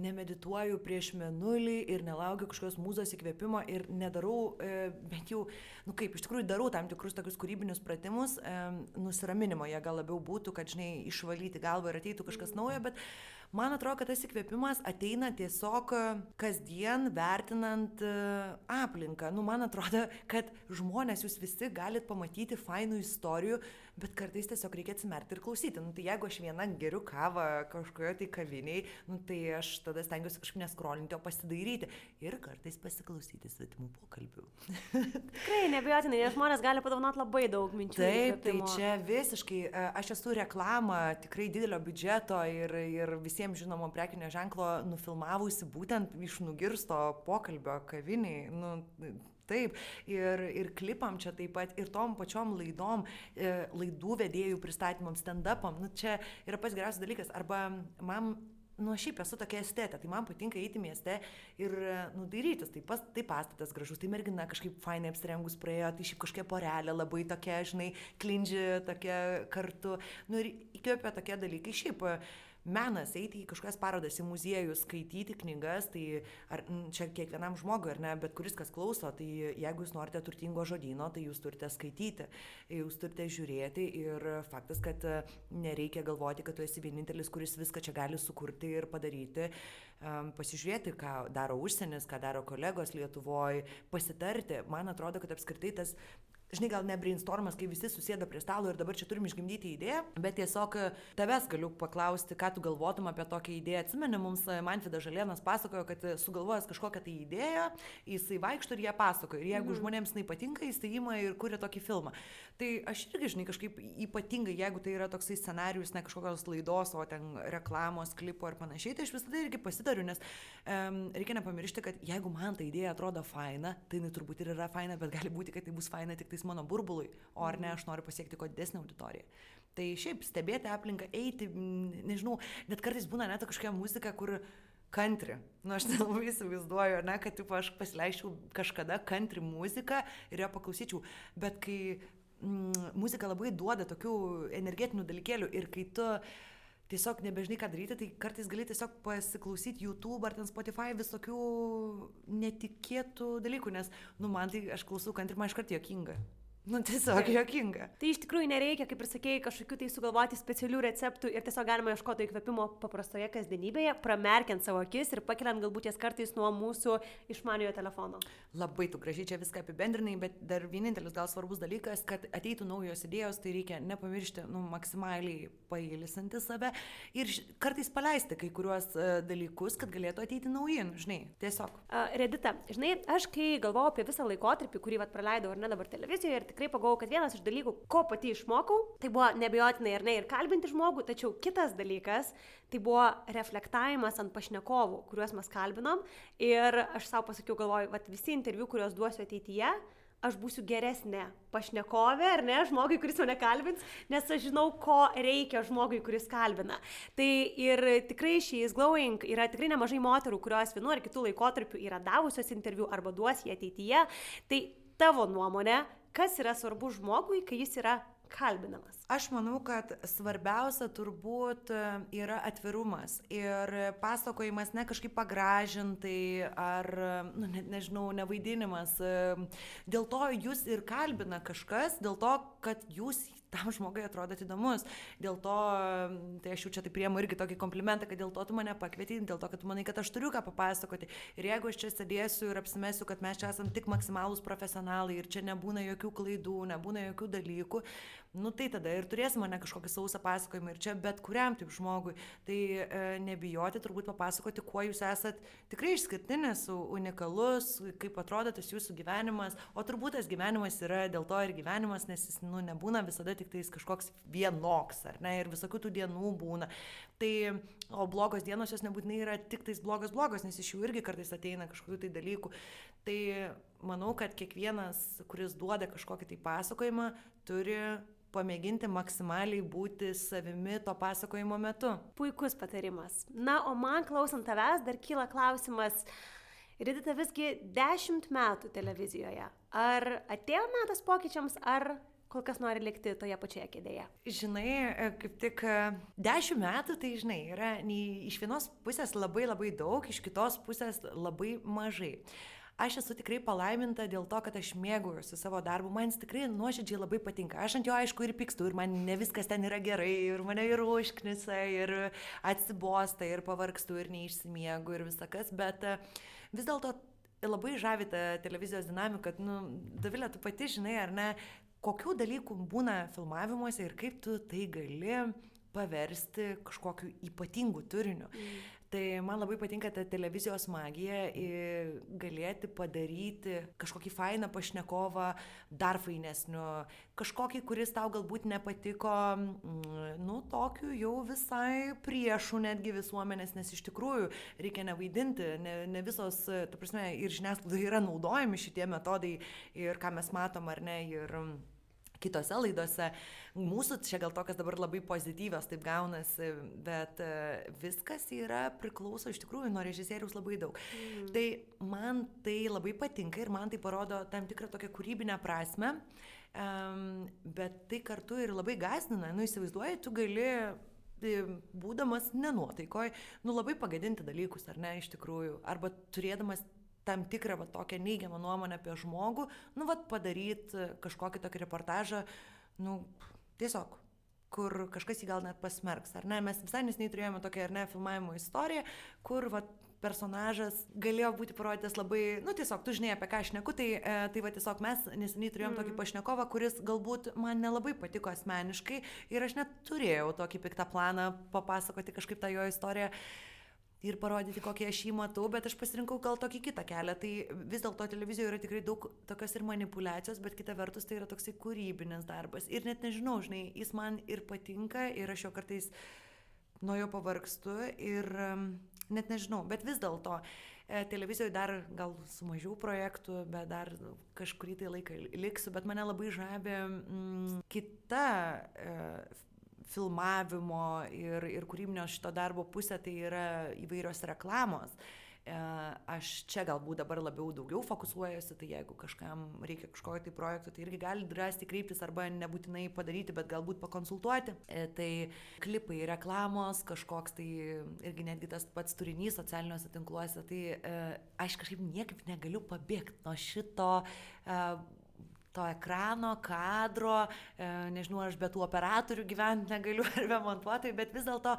nemedituoju prieš menulį ir nelaukiu kažkokios mūzos įkvėpimo ir nedarau, e, bent jau, nu kaip, iš tikrųjų darau tam tikrus tokius kūrybinius pratimus, e, nusiraminimo jie gal labiau būtų, kad, žinai, išvalyti galvą ir ateitų kažkas naujo, bet Man atrodo, kad tas įkvėpimas ateina tiesiog e, kasdien vertinant e, aplinką. Nu, man atrodo, kad žmonės jūs visi galite pamatyti fainų istorijų, bet kartais tiesiog reikia atsimerkti ir klausyti. Nu, tai jeigu aš viena geriu kavą kažkoje tai kaviniai, nu, tai aš tada stengiuosi kažkaip neskrolinti, o pasidairyti ir kartais pasiklausyti svetimų pokalbių. (laughs) Tikrai, nebejotinai, nes žmonės gali padovanoti labai daug minčių. Taip, tai čia visiškai, e, aš esu reklama tikrai didelio biudžeto ir, ir visiems žinomo prekinio ženklo nufilmavusi būtent iš nugirsto pokalbio kaviniai. Nu, Taip, ir, ir klipam čia taip pat, ir tom pačiom laidom, e, laidų vedėjų pristatymam, stand-upam, nu čia yra pats geriausias dalykas. Arba man nu, šiaip esu tokia estetė, tai man patinka eiti mieste ir, nu, dairytis. Tai, pas, tai pastatas gražus, tai mergina kažkaip fainai apsirengus praėjo, tai šiaip kažkokia porelė labai tokia, žinai, klindži tokia kartu. Nu, ir įkvėpia tokie dalykai. Šiaip, uh, menas eiti į kažkokias parodas, į muziejus, skaityti knygas, tai ar, čia kiekvienam žmogui, ar ne, bet kuris kas klauso, tai jeigu jūs norite turtingo žodino, tai jūs turite skaityti, jūs turite žiūrėti ir faktas, kad e, nereikia galvoti, kad tu esi vienintelis, kuris viską čia gali sukurti ir padaryti. Um, pasižiūrėti, ką daro užsienis, ką daro kolegos Lietuvoje, pasitarti. Man atrodo, kad apskritai tas žinai, gal ne brainstormas, kai visi susėda prie stalo ir dabar čia turim išgimdyti idėją, bet tiesiog e, tavęs galiu paklausti, ką tu galvotum apie tokią idėją. Atsimeni, mums e, Manfidas Žalienas pasakojo, kad e, sugalvojęs kažkokią tai idėją, jisai vaikšto ir ją pasakoja. Ir jeigu mm. žmonėms tai patinka, jis tai ima ir kuria tokį filmą. Tai aš irgi, žinai, kažkaip ypatingai, jeigu tai yra toksai scenarius, ne kažkokios laidos, o ten reklamos, klipo ir panašiai, tai aš visada irgi pasidariu, nes um, reikia nepamiršti, kad jeigu man ta idėja atrodo faina, tai jinai turbūt ir yra faina, bet gali būti, kad tai bus faina tik tai tiktais mano burbului, o ar ne mhm. aš noriu pasiekti kuo didesnį auditoriją. Tai šiaip stebėti aplinką, eiti, nežinau, net kartais būna net kažkokia muzika, kur kantri. Nu, aš nelabai įsivaizduoju, ne, kad taip, aš pasileisčiau kažkada kantri muziką ir ją paklausyčiau, bet kai mm, muzika labai duoda tokių energetinių dalykėlių ir kai tu tiesiog nebežinai, ką daryti, tai kartais gali tiesiog pasiklausyti YouTube ar ten Spotify visokių netikėtų dalykų, nes, nu, man tai aš klausau kantri, man iškart jokinga. Nu, tiesiog jokinga. Tai iš tikrųjų nereikia, kaip ir sakėjai, kažkokių tai sugalvoti specialių receptų ir tiesiog galima ieškoti įkvėpimo paprastoje kasdienybėje, pramerkiant savo akis ir pakeliant galbūt jas kartais nuo mūsų išmaniojo telefono. Labai tu gražiai čia viską apibendrinai, bet dar vienintelis gal svarbus dalykas, kad ateitų naujos idėjos, tai reikia nepamiršti, nu, maksimaliai pailisanti save ir kartais paleisti kai kuriuos uh, dalykus, kad galėtų ateiti nauji, nu, žinai, tiesiog. Redita, žinai, aš kai galvojau apie visą laikotarpį, kurį vat praleidau ar ne dabar televizijoje tikrai pagalvojau, kad vienas iš dalykų, ko pati išmokau, tai buvo nebejotinai ir ne ir kalbinti žmogų, tačiau kitas dalykas, tai buvo reflektavimas ant pašnekovų, kuriuos mes kalbinom. Ir aš savo pasakiau, galvoju, kad visi interviu, kuriuos duosiu ateityje, aš būsiu geresnė pašnekovė, ar ne, žmogui, kuris mane kalbins, nes aš žinau, ko reikia žmogui, kuris kalbina. Tai ir tikrai šiais glowing yra tikrai nemažai moterų, kurios vienu ar kitu laikotarpiu yra davusios interviu arba duos jį ateityje. Tai tavo nuomonė, kas yra svarbu žmogui, kai jis yra kalbinamas? Aš manau, kad svarbiausia turbūt e, yra atvirumas ir pasakojimas ne kažkaip pagražintai ar, nu, ne, nežinau, nevaidinimas. E, dėl to jūs ir kalbina kažkas, dėl to, kad jūs tam žmogui atrodot įdomus. Dėl to, tai aš jau čia tai priemu irgi tokį komplimentą, kad dėl to tu mane pakvietei, dėl to, kad tu manai, kad aš turiu ką papasakoti. Ir jeigu aš čia sėdėsiu ir apsimesiu, kad mes čia esame tik maksimalūs profesionalai ir čia nebūna jokių klaidų, nebūna jokių dalykų, nu tai tada ir turės mane kažkokį sausą pasakojimą ir čia bet kuriam taip žmogui. Tai e, nebijoti turbūt papasakoti, kuo jūs esat tikrai išskirtinis, unikalus, kaip atrodo tas jūsų gyvenimas, o turbūt tas gyvenimas yra dėl to ir gyvenimas, nes jis nu, nebūna visada tik tais kažkoks vienoks, ar ne, ir visokių tų dienų būna. Tai, o blogos dienos jos nebūtinai yra tik tais blogos blogos, nes iš jų irgi kartais ateina kažkokių tai dalykų. Tai manau, kad kiekvienas, kuris duoda kažkokį tai pasakojimą, turi pamėginti maksimaliai būti savimi to pasakojimo metu. Puikus patarimas. Na, o man klausant tavęs dar kyla klausimas. Ridita visgi dešimt metų televizijoje. Ar atėjo metas pokyčiams, ar kol kas nori likti toje pačioje kėdėje? Žinai, kaip tik e, dešimt metų, tai žinai, yra iš vienos pusės labai labai daug, iš kitos pusės labai mažai aš esu tikrai palaiminta dėl to, kad aš mėgaujuosi savo darbu, man jis tikrai nuoširdžiai labai patinka. Aš ant jo aišku ir pykstu, ir man ne viskas ten yra gerai, ir mane ir užknisa, ir atsibosta, ir pavargstu, ir neišsimiegu, ir visakas, bet e, vis dėlto labai žavi ta televizijos dinamika, kad, nu, Davilė, tu pati žinai, ar ne, kokių dalykų būna filmavimuose ir kaip tu tai gali paversti kažkokiu ypatingu turiniu. Mm. Tai man labai patinka ta televizijos magija galėti padaryti kažkokį fainą pašnekovą dar fainesniu, kažkokį, kuris tau galbūt nepatiko, mm, nu, tokiu jau visai priešų netgi visuomenės, nes iš tikrųjų reikia nevaidinti, ne, ne visos, tu prasme, ir žiniasklaidai yra naudojami šitie metodai ir ką mes matom ar ne. Ir, kitose laidose. Mūsų čia gal tokias dabar labai pozityvios taip gaunasi, bet e, viskas yra priklauso iš tikrųjų nuo režisieriaus labai daug. Mm. Tai man tai labai patinka ir man tai parodo tam tikrą tokią kūrybinę prasme, um, bet tai kartu ir labai gazdina. Nu, įsivaizduoji, tu gali e, būdamas nenuotaikoj, nu labai pagadinti dalykus, ar ne, iš tikrųjų, arba turėdamas tam tikrą va, tokią neigiamą nuomonę apie žmogų, nu, va, padaryti kažkokį tokį reportažą, nu, tiesiog kur kažkas jį gal net pasmerks, ar ne? Mes visai nesiniai turėjome tokią, ar ne, filmavimo istoriją, kur, va, personažas galėjo būti parodytas labai, nu tiesiog, tu žinai apie ką aš neku, tai, e, tai va tiesiog mes neseniai turėjom mm. tokį pašnekovą, kuris galbūt man nelabai patiko asmeniškai ir aš net turėjau tokį piktą planą papasakoti kažkaip tą jo istoriją. E, ir parodyti, kokį aš jį matau, bet aš pasirinkau gal tokį kitą kelią. Tai vis dėlto televizijoje yra tikrai daug tokios ir manipulacijos, bet kita vertus tai yra toksai kūrybinis darbas. Ir net nežinau, žinai, jis man ir patinka ir aš jo kartais nuo jo pavargstu ir um, net nežinau, bet vis dėlto e, televizijoje dar gal su mažiau projektų, bet dar kažkurį tai laiką liksiu, bet mane labai žavi mm, kita e, filmavimo ir, ir kūrybinio šito darbo pusė tai yra įvairios reklamos. E, aš čia galbūt dabar labiau daugiau fokusuojuosi, tai jeigu kažkam reikia kažkokio tai projekto, tai irgi gali drąsiai kreiptis arba nebūtinai padaryti, bet galbūt pakonsultuoti. E, tai klipai, reklamos, kažkoks tai irgi netgi tas pats turinys socialiniuose tinkluose, tai e, aš kažkaip niekaip negaliu pabėgti nuo šito to ekrano, kadro, e, nežinau, aš be tų operatorių gyventi negaliu (laughs) ar be montuotojų, bet vis dėlto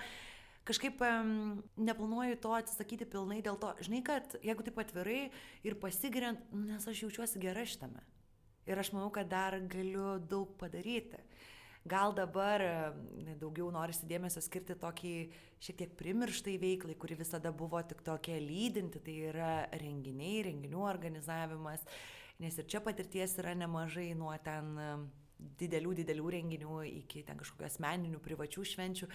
kažkaip um, neplanuoju to atsisakyti pilnai dėl to, žinai, kad jeigu taip atvirai ir pasigiriant, nes aš jaučiuosi gerai šitame. Ir aš manau, kad dar galiu daug padaryti. Gal dabar daugiau norisi dėmesio skirti tokiai šiek tiek primirštai veiklai, kuri visada buvo tik tokia lydinti, tai yra renginiai, renginių organizavimas. Uh, nes ir čia patirties yra nemažai nuo ten didelių, didelių renginių iki ten kažkokių asmeninių, privačių švenčių.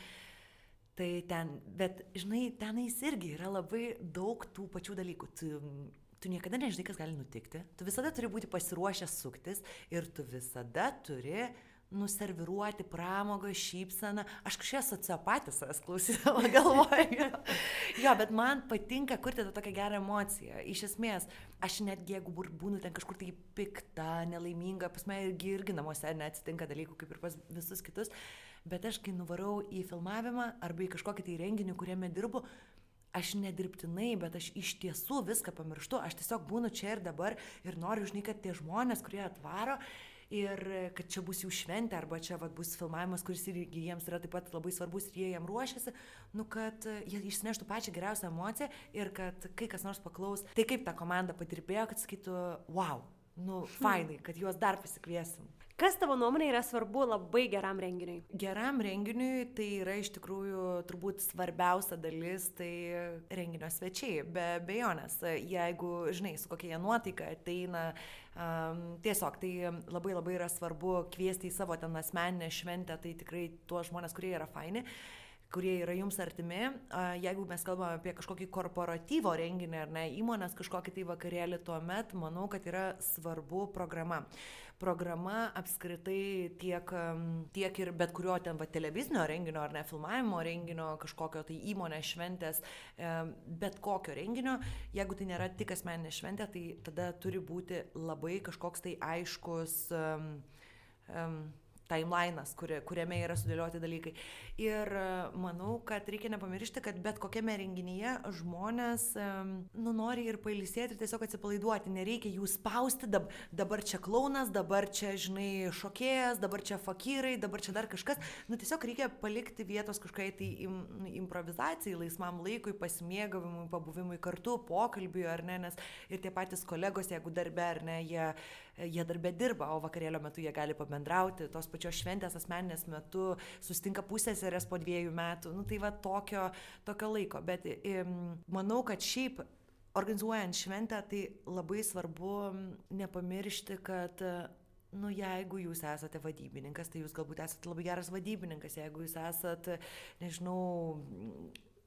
Tai ten, bet žinai, tenais irgi yra labai daug tų pačių dalykų. Tu, tu niekada nežinai, kas gali nutikti, tu visada turi būti pasiruošęs suktis ir tu visada turi uh, nuserviruoti pramogą, šypseną. Aš kažkiek sociopatis savęs klausydama (laughs) galvoju. jo, bet man patinka kurti tą tokią gerą emociją. Iš esmės, aš netgi jeigu būnu ten kažkur tai pikta, nelaiminga, pas mane irgi, irgi namuose neatsitinka dalykų kaip ir pas visus kitus, bet aš kai nuvarau į filmavimą arba į kažkokį tai renginį, kuriame dirbu, aš nedirbtinai, bet aš iš tiesų viską pamirštu, aš tiesiog būnu čia ir dabar ir noriu, žinai, kad tie žmonės, kurie atvaro, ir kad čia bus jų šventė arba čia vat, bus filmavimas, kuris irgi jiems yra taip pat labai svarbus ir jie jam ruošiasi, nu, kad jie išsineštų pačią geriausią emociją ir kad kai kas nors paklaus, tai kaip ta komanda padirbėjo, kad sakytų, wow, nu, fainai, kad juos dar pasikviesim. Kas tavo nuomonė yra svarbu labai geram renginiui? Geram renginiui tai yra iš tikrųjų turbūt svarbiausia dalis, tai renginio svečiai, be bejonės. Jeigu, žinai, su kokia jie nuotaika ateina, um, tiesiog tai labai labai yra svarbu kviesti į savo ten asmeninę šventę, tai tikrai tuos žmonės, kurie yra faini kurie yra jums artimi. Jeigu mes kalbame apie kažkokį korporatyvo renginį ar ne įmonės kažkokį tai vakarėlį, tuomet manau, kad yra svarbu programa. Programa apskritai tiek, tiek ir bet kurio ten va, televizinio renginio ar ne filmavimo renginio, kažkokio tai įmonės šventės, bet kokio renginio, jeigu tai nėra tik asmeninė šventė, tai tada turi būti labai kažkoks tai aiškus um, um, timelinas, kuri, kuriame yra sudėlioti dalykai. Ir e, manau, kad reikia nepamiršti, kad bet kokiame renginyje žmonės nu, nori ir pailsėti ir tiesiog atsipalaiduoti. Nereikia jų spausti, dab, dabar čia klaunas, dabar čia, žinai, šokėjas, dabar čia fakyrai, dabar čia dar kažkas. Nu, tiesiog reikia palikti vietos kažkokiai tai im, improvizacijai, laisvam laikui, pasimėgavimui, pabuvimui kartu, pokalbiui, ar ne, nes ir tie patys kolegos, jeigu darbe, ar ne, jie jie darbė dirba, o vakarėlio metu jie gali pabendrauti, tos pačios šventės asmeninės metu sustinka pusėserės po dviejų metų, nu tai va tokio, tokio laiko, bet manau, kad šiaip organizuojant šventę, tai labai svarbu nepamiršti, kad nu, jeigu jūs esate vadybininkas, tai jūs galbūt esate labai geras vadybininkas, jeigu jūs esate, nežinau,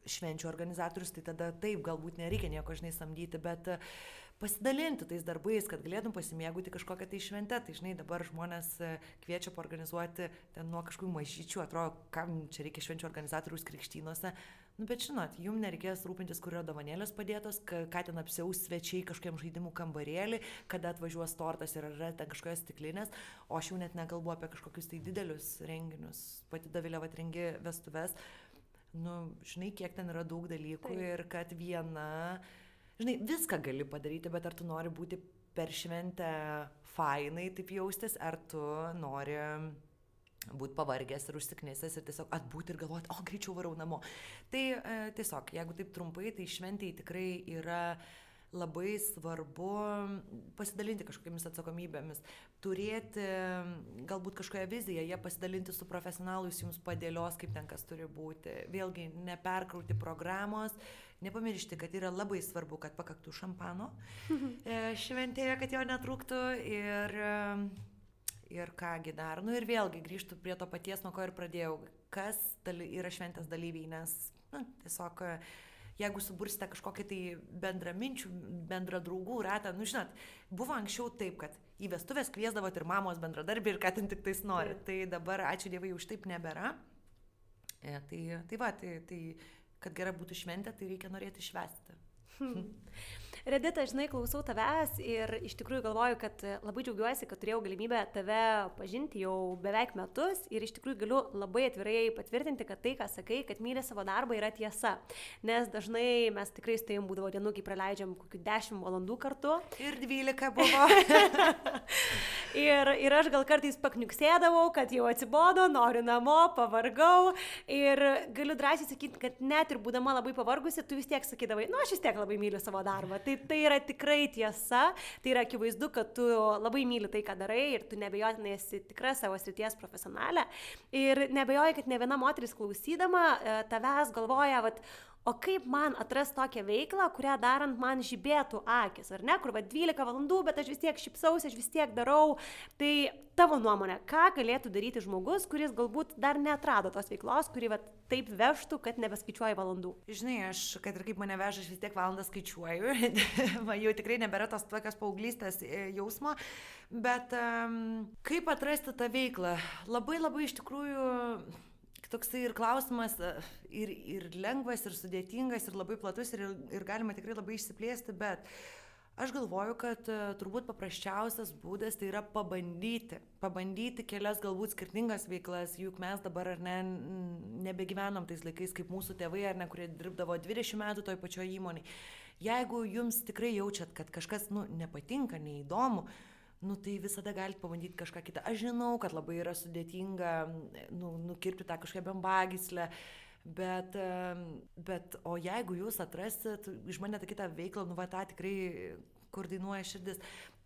švenčių organizatorius, tai tada taip, galbūt nereikia nieko, žinai, samdyti, bet uh, pasidalinti tais darbais, kad galėtum pasimėgauti kažkokią tai šventę. Tai žinai, dabar žmonės e, kviečia organizuoti ten nuo kažkokių mažyčių, atrodo, kam čia reikia švenčių organizatorius krikštynuose. Nu, bet žinot, jums nereikės rūpintis, kurio dovanėlės padėtos, ką ten apsiaus svečiai kažkokiam žaidimų kambarėlį, kada atvažiuos tortas ir yra ten kažkokios stiklinės, o aš jau net nekalbu apie kažkokius tai didelius renginius. Pati Davilė atrengi vestuves, nu, žinai, kiek ten yra daug dalykų Taip. ir kad viena žinai, viską gali padaryti, bet ar tu nori būti per šventę fainai taip jaustis, ar tu nori būti pavargęs ir užsiknėsęs ir tiesiog atbūti ir galvoti, o greičiau varau namo. Tai e, tiesiog, jeigu taip trumpai, tai šventėjai tikrai yra labai svarbu pasidalinti kažkokiamis atsakomybėmis, turėti galbūt kažkokią viziją, jie pasidalinti su profesionalais, jums padėlios, kaip ten kas turi būti. Vėlgi, neperkrauti programos, Nepamiršti, kad yra labai svarbu, kad pakaktų šampano (laughs) e, šventėje, kad jo netrūktų ir, e, ir kągi dar. Nu ir vėlgi grįžtų prie to paties, nuo ko ir pradėjau. Kas yra šventės dalyviai, nes na, tiesiog jeigu subursite kažkokį tai bendraminčių, bendra draugų ratą, nu žinot, buvo anksčiau taip, kad į vestuvės kviesdavot ir mamos bendradarbį ir ką ten tik tais nori. Tai dabar, ačiū Dievui, už taip nebėra. E, tai, tai va, tai, tai kad gera būtų šventė, tai reikia norėti švęsti. Hmm. (laughs) Redita, žinai, klausau tavęs ir iš tikrųjų galvoju, kad labai džiaugiuosi, kad turėjau galimybę tave pažinti jau beveik metus ir iš tikrųjų galiu labai atvirai patvirtinti, kad tai, ką sakai, kad myli savo darbą, yra tiesa. Nes dažnai mes tikrai su tavim būdavo dienų, kai praleidžiam kokių 10 valandų kartu. Ir 12 buvo. (laughs) ir, ir aš gal kartais pakniuksėdavau, kad jau atsibodo, noriu namo, pavargau. Ir galiu drąsiai sakyti, kad net ir būdama labai pavargusi, tu vis tiek sakydavai, nu aš vis tiek labai myliu savo darbą. Tai tai yra tikrai tiesa, tai yra akivaizdu, kad tu labai myli tai, ką darai ir tu nebejotinai esi tikra savo srities profesionalė. Ir nebejoju, kad ne viena moteris klausydama e, tavęs galvoja, vat, o kaip man atras tokią veiklą, kurią darant man žibėtų akis, ar ne, kur va 12 valandų, bet aš vis tiek šipsausi, aš vis tiek darau. Tai tavo nuomonė, ką galėtų daryti žmogus, kuris galbūt dar netrado tos veiklos, kuri va taip vežtų, kad nebeskaičiuoji valandų? Žinai, aš, kad ir kaip mane veža, aš vis tiek valandą skaičiuoju, (laughs) jau tikrai nebėra tos tokios paauglystės e, jausmo, bet um, kaip atrasti tą veiklą? Labai labai iš tikrųjų toksai ir klausimas e, ir, ir lengvas, ir sudėtingas, ir labai platus, ir, ir galima tikrai labai išsiplėsti, bet aš galvoju, kad uh, turbūt paprasčiausias būdas tai yra pabandyti. Pabandyti kelias galbūt skirtingas veiklas, juk mes dabar ar ne nebegyvenom tais laikais kaip mūsų tėvai, ar ne, kurie dirbdavo 20 metų toj pačioj įmonėje. Jeigu jums tikrai jaučiat, kad kažkas nu, nepatinka, neįdomu, nu tai visada galite pabandyti kažką kitą. Aš žinau, kad labai yra sudėtinga nu, nukirpti tą kažkokią bambagislę, bet, bet o jeigu jūs atrasit iš mane tą kitą veiklą, nu va tą tikrai kur dainuoja širdis,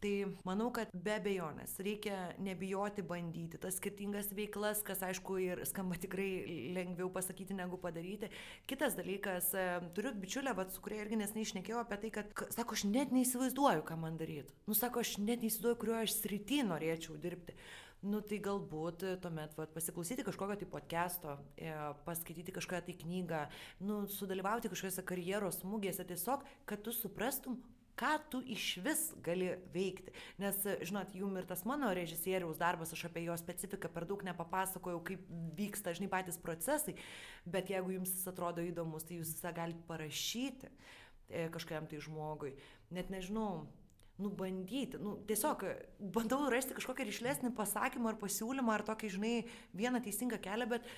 Tai manau, kad be abejonės reikia nebijoti bandyti tas skirtingas veiklas, kas aišku ir skamba tikrai lengviau pasakyti negu padaryti. Kitas dalykas, e, turiu bičiulę, vat, su kuria irgi nesnei išnekėjau apie tai, kad, sako, aš net neįsivaizduoju, ką man daryti. Nu, sako, aš net neįsivaizduoju, kurioje aš srity norėčiau dirbti. Nu tai galbūt tuomet vat, pasiklausyti kažkokio tai podcast'o, e, paskaityti kažkokią tai knygą, nu, sudalyvauti kažkokiose karjeros smūgėse tiesiog, kad tu suprastum, ką tu iš vis gali veikti. Nes, žinot, jum ir tas mano režisieriaus darbas, aš apie jo specifiką per daug nepapasakojau, kaip vyksta, žinai, patys procesai, bet jeigu jums jis atrodo įdomus, tai jūs visą galite parašyti e, kažkam tai žmogui. Net nežinau, nubandyti, nu, tiesiog bandau rasti kažkokį ryšlesnį pasakymą ar pasiūlymą, ar tokį, žinai, vieną teisingą kelią, bet,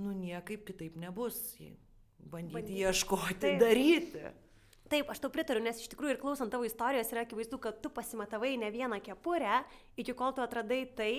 nu, niekaip kitaip nebus. Bandyti, bandyti. ieškoti, Taip. daryti. Taip, aš tau pritariu, nes iš tikrųjų ir klausant tavo istorijos yra akivaizdu, kad tu pasimatavai ne vieną kepurę, iki kol tu atradai tai,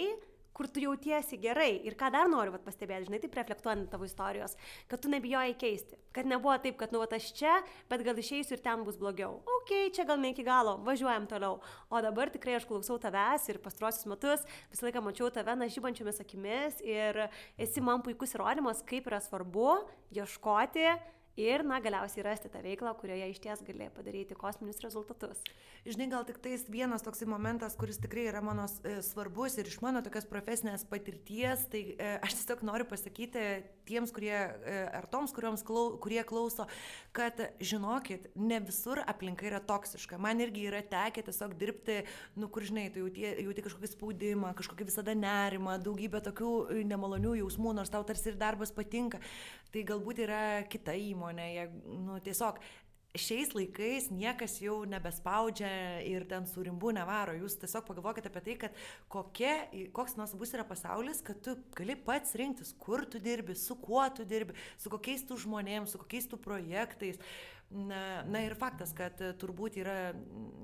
kur tu jautiesi gerai. Ir ką dar noriu vat, pastebėti, žinai, taip reflektuojant tavo istorijos, kad tu nebijojai keisti. Kad nebuvo taip, kad nu, vat, aš čia, bet gal išeisiu ir ten bus blogiau. Ok, čia gal ne iki galo, važiuojam toliau. O dabar tikrai aš klausau tavęs ir pastrosius metus visą laiką mačiau tave na žybančiomis akimis ir esi man puikus įrodymas, kaip yra svarbu ieškoti ir, na, galiausiai rasti tą veiklą, kurioje iš ties gali padaryti kosminius rezultatus. Žinai, gal tik tais vienas toksai momentas, kuris tikrai yra mano e, svarbus ir iš mano tokios profesinės patirties, tai e, aš tiesiog noriu pasakyti tiems, kurie, e, ar toms, klau, kurie klauso, kad žinokit, ne visur aplinka yra toksiška. Man irgi yra tekę tiesiog dirbti, nu, kur žinai, tu jauti, jauti kažkokį spaudimą, kažkokį visada nerimą, daugybę tokių nemalonių jausmų, nors tau tarsi ir darbas patinka. Tai galbūt yra kita įmonė, jie, nu, tiesiog šiais laikais niekas jau nebespaudžia ir ten su rimbu nevaro. Jūs tiesiog pagalvokite apie tai, kad kokia, koks nuostabus yra pasaulis, kad tu gali pats rinktis, kur tu dirbi, su kuo tu dirbi, su kokiais tu žmonėms, su kokiais tu projektais. Na, na ir faktas, kad turbūt yra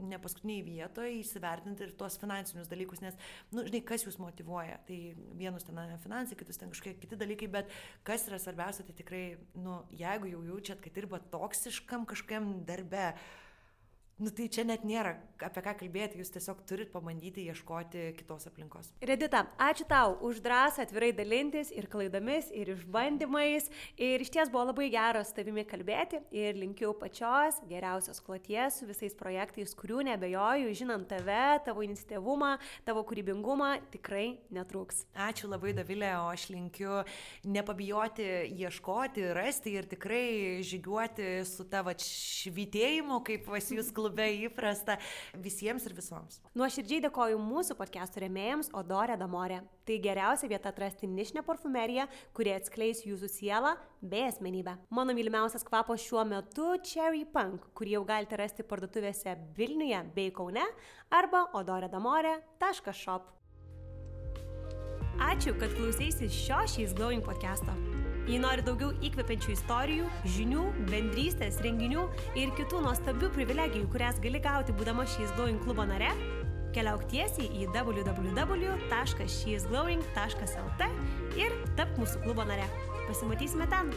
ne paskutiniai vietoje įsivertinti ir tuos finansinius dalykus, nes, na, nu, žinai, kas jūs motivuoja. Tai vienus ten finansai, kitus ten kažkokie kiti dalykai, bet kas yra svarbiausia, tai tikrai, nu, jeigu jau jaučiat, kad dirba toksiškam kažkokiam darbe, Nu tai čia net nėra apie ką kalbėti, jūs tiesiog turit pabandyti ieškoti kitos aplinkos. Redita, ačiū tau už drąsą atvirai dalintis ir klaidomis, ir išbandymais. Ir iš ties buvo labai geras tavimi kalbėti ir linkiu pačios geriausios kloties su visais projektais, kurių nebejoju, žinant tave, tavo iniciatyvumą, tavo kūrybingumą, tikrai netrūks. Ačiū labai, Davilė, o aš linkiu nepabijoti ieškoti, rasti ir tikrai žygiuoti su tavo švitėjimu, kaip pas jūs klausytis klube įprasta visiems ir visoms. Nuoširdžiai dėkoju mūsų podcastų remėjams Odorė Damorė. Tai geriausia vieta atrasti nišinę parfumeriją, kurie atskleis jūsų sielą bei asmenybę. Mano mylimiausias kvapas šiuo metu Cherry Punk, kurį jau galite rasti parduotuvėse Vilniuje bei Kaune arba odoredamorė.shop. Ačiū, kad klausėsi šio šiais Glowing podcast'o. Jei nori daugiau įkvepiančių istorijų, žinių, bendrystės, renginių ir kitų nuostabių privilegijų, kurias gali gauti būdama šiais Glowing klubo nare, keliauk tiesiai į www.sheisglowing.lt ir tap mūsų klubo nare. Pasimatysime ten.